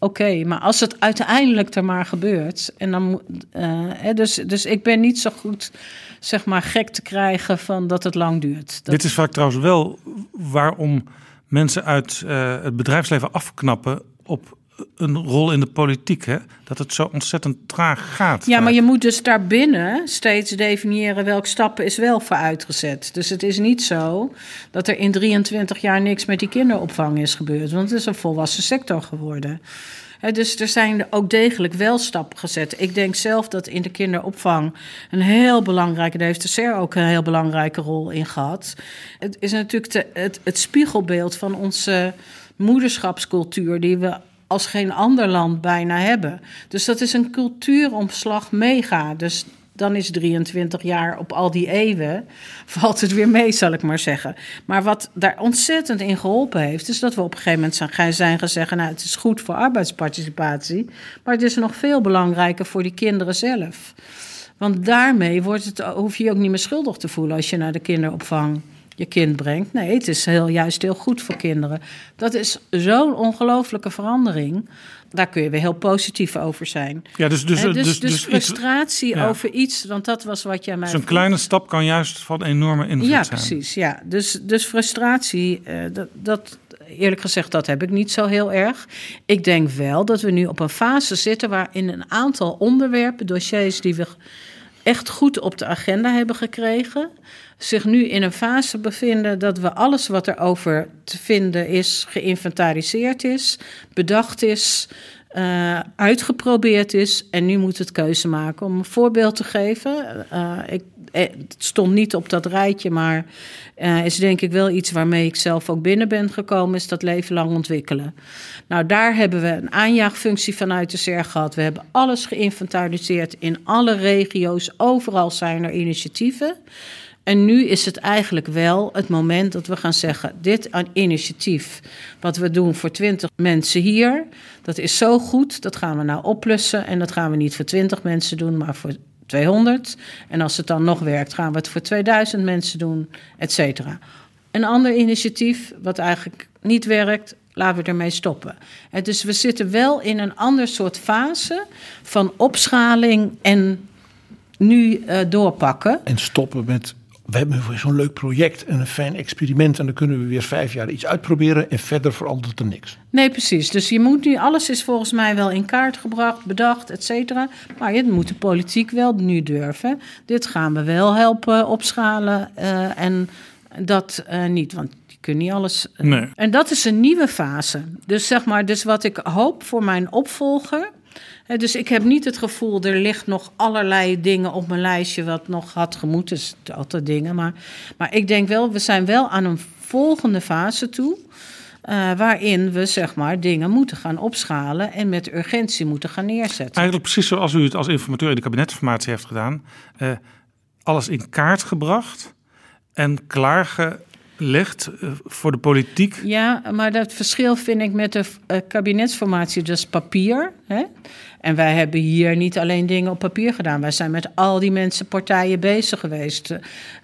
Oké, maar als het uiteindelijk er maar gebeurt. En dan, uh, dus, dus ik ben niet zo goed, zeg maar, gek te krijgen van dat het lang duurt. Dit is vaak trouwens wel waarom mensen uit uh, het bedrijfsleven afknappen op een rol in de politiek, hè? dat het zo ontzettend traag gaat. Ja, maar je moet dus daarbinnen steeds definiëren welke stappen is wel voor uitgezet. Dus het is niet zo dat er in 23 jaar niks met die kinderopvang is gebeurd, want het is een volwassen sector geworden. dus er zijn ook degelijk wel stappen gezet. Ik denk zelf dat in de kinderopvang een heel belangrijke, daar heeft de SER ook een heel belangrijke rol in gehad. Het is natuurlijk de, het, het spiegelbeeld van onze moederschapscultuur die we als geen ander land bijna hebben. Dus dat is een cultuuromslag mega. Dus dan is 23 jaar op al die eeuwen, valt het weer mee, zal ik maar zeggen. Maar wat daar ontzettend in geholpen heeft, is dat we op een gegeven moment zijn, zeggen: Nou, het is goed voor arbeidsparticipatie, maar het is nog veel belangrijker voor die kinderen zelf. Want daarmee wordt het, hoef je je ook niet meer schuldig te voelen als je naar de kinderopvang je kind brengt. Nee, het is heel, juist heel goed voor kinderen. Dat is zo'n ongelooflijke verandering. Daar kun je weer heel positief over zijn. Ja, dus, dus, dus, dus, dus, frustratie iets, ja. over iets, want dat was wat jij mij. Zo'n dus kleine stap kan juist van enorme invloed ja, zijn. Ja, precies. Ja. Dus, dus frustratie, uh, dat, dat, eerlijk gezegd, dat heb ik niet zo heel erg. Ik denk wel dat we nu op een fase zitten waarin een aantal onderwerpen, dossiers die we echt goed op de agenda hebben gekregen. Zich nu in een fase bevinden dat we alles wat er over te vinden is, geïnventariseerd is, bedacht is, uh, uitgeprobeerd is. En nu moet het keuze maken. Om een voorbeeld te geven. Uh, ik, het stond niet op dat rijtje, maar uh, is denk ik wel iets waarmee ik zelf ook binnen ben gekomen, is dat leven lang ontwikkelen. Nou, daar hebben we een aanjaagfunctie vanuit de SER gehad. We hebben alles geïnventariseerd in alle regio's. Overal zijn er initiatieven. En nu is het eigenlijk wel het moment dat we gaan zeggen: dit initiatief, wat we doen voor 20 mensen hier, dat is zo goed, dat gaan we nou oplussen. En dat gaan we niet voor 20 mensen doen, maar voor 200. En als het dan nog werkt, gaan we het voor 2000 mensen doen, et cetera. Een ander initiatief, wat eigenlijk niet werkt, laten we ermee stoppen. En dus we zitten wel in een ander soort fase van opschaling en nu uh, doorpakken. En stoppen met we hebben zo'n leuk project en een fijn experiment. En dan kunnen we weer vijf jaar iets uitproberen. En verder verandert er niks. Nee, precies. Dus je moet nu, alles is volgens mij wel in kaart gebracht, bedacht, et cetera. Maar je moet de politiek wel nu durven. Dit gaan we wel helpen opschalen. Uh, en dat uh, niet. Want je kunt niet alles. Uh, nee. En dat is een nieuwe fase. Dus zeg maar, dus wat ik hoop voor mijn opvolger dus ik heb niet het gevoel, er ligt nog allerlei dingen op mijn lijstje wat nog had gemoeten. Dus altijd dingen. Maar, maar ik denk wel, we zijn wel aan een volgende fase toe. Uh, waarin we zeg maar dingen moeten gaan opschalen en met urgentie moeten gaan neerzetten. Eigenlijk precies zoals u het als informateur in de kabinetformatie heeft gedaan. Uh, alles in kaart gebracht en klaargelegd uh, voor de politiek. Ja, maar dat verschil vind ik met de kabinetsformatie, dus papier. Hè? En wij hebben hier niet alleen dingen op papier gedaan. Wij zijn met al die mensen, partijen bezig geweest.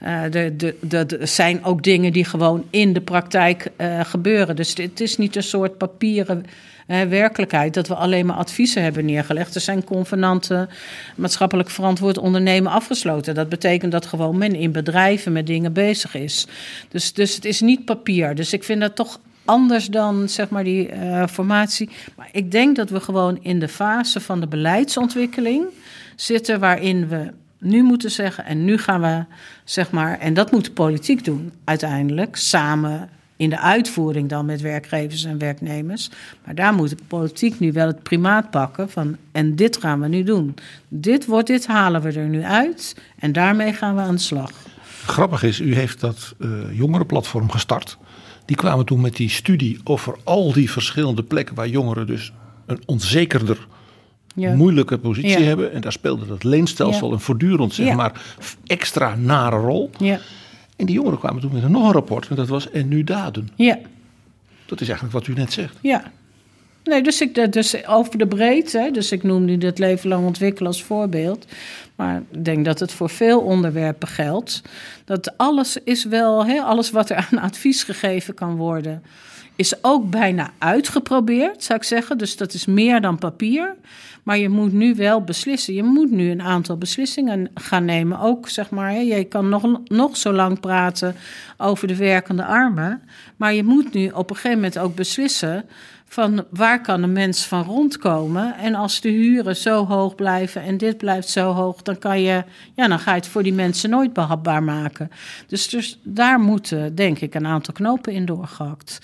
Er zijn ook dingen die gewoon in de praktijk gebeuren. Dus het is niet een soort papieren werkelijkheid dat we alleen maar adviezen hebben neergelegd. Er zijn convenanten maatschappelijk verantwoord ondernemen afgesloten. Dat betekent dat gewoon men in bedrijven met dingen bezig is. Dus, dus het is niet papier. Dus ik vind dat toch anders dan zeg maar die uh, formatie. Maar ik denk dat we gewoon in de fase van de beleidsontwikkeling zitten waarin we nu moeten zeggen en nu gaan we zeg maar en dat moet politiek doen uiteindelijk samen in de uitvoering dan met werkgevers en werknemers. Maar daar moet de politiek nu wel het primaat pakken van en dit gaan we nu doen. Dit wordt dit halen we er nu uit en daarmee gaan we aan de slag. Grappig is, u heeft dat uh, jongerenplatform gestart. Die kwamen toen met die studie over al die verschillende plekken waar jongeren dus een onzekerder, ja. moeilijke positie ja. hebben. En daar speelde dat leenstelsel ja. een voortdurend, zeg maar, extra nare rol. En die jongeren kwamen toen met een nog een rapport en dat was en nu daden. Ja. Dat is eigenlijk wat u net zegt. Ja. Nee, dus, ik, dus over de breedte, dus ik noem nu dat leven lang ontwikkelen als voorbeeld. Maar ik denk dat het voor veel onderwerpen geldt. Dat alles is wel, hè, alles wat er aan advies gegeven kan worden, is ook bijna uitgeprobeerd, zou ik zeggen. Dus dat is meer dan papier. Maar je moet nu wel beslissen. Je moet nu een aantal beslissingen gaan nemen. Ook zeg maar, je kan nog, nog zo lang praten over de werkende armen. Maar je moet nu op een gegeven moment ook beslissen van waar kan een mens van rondkomen. En als de huren zo hoog blijven en dit blijft zo hoog, dan kan je, ja, dan ga je het voor die mensen nooit behapbaar maken. Dus, dus daar moeten, denk ik, een aantal knopen in doorgehakt.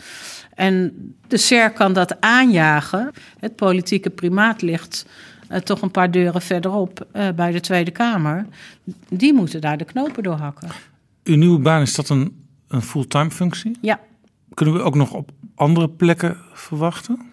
En de SER kan dat aanjagen. Het politieke primaat ligt uh, toch een paar deuren verderop uh, bij de Tweede Kamer. Die moeten daar de knopen doorhakken. Uw nieuwe baan, is dat een, een fulltime functie? Ja. Kunnen we ook nog op andere plekken verwachten?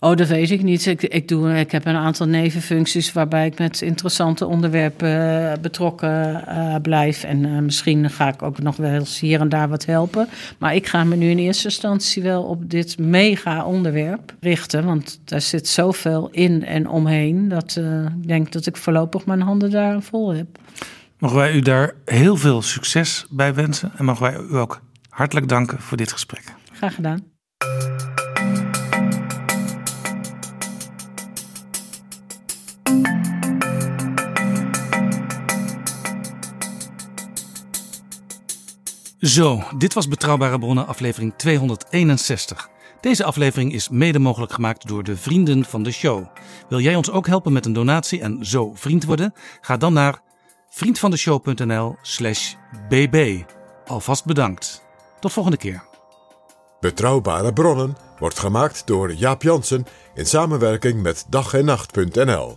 Oh, dat weet ik niet. Ik, ik, doe, ik heb een aantal nevenfuncties waarbij ik met interessante onderwerpen uh, betrokken uh, blijf. En uh, misschien ga ik ook nog wel eens hier en daar wat helpen. Maar ik ga me nu in eerste instantie wel op dit mega onderwerp richten. Want daar zit zoveel in en omheen. Dat ik denk dat ik voorlopig mijn handen daar vol heb. Mogen wij u daar heel veel succes bij wensen. En mogen wij u ook hartelijk danken voor dit gesprek. Graag gedaan. Zo, dit was Betrouwbare Bronnen aflevering 261. Deze aflevering is mede mogelijk gemaakt door de vrienden van de show. Wil jij ons ook helpen met een donatie en zo vriend worden? Ga dan naar vriendvandeshow.nl/slash bb. Alvast bedankt. Tot volgende keer. Betrouwbare bronnen wordt gemaakt door Jaap Jansen in samenwerking met dag en nacht.nl.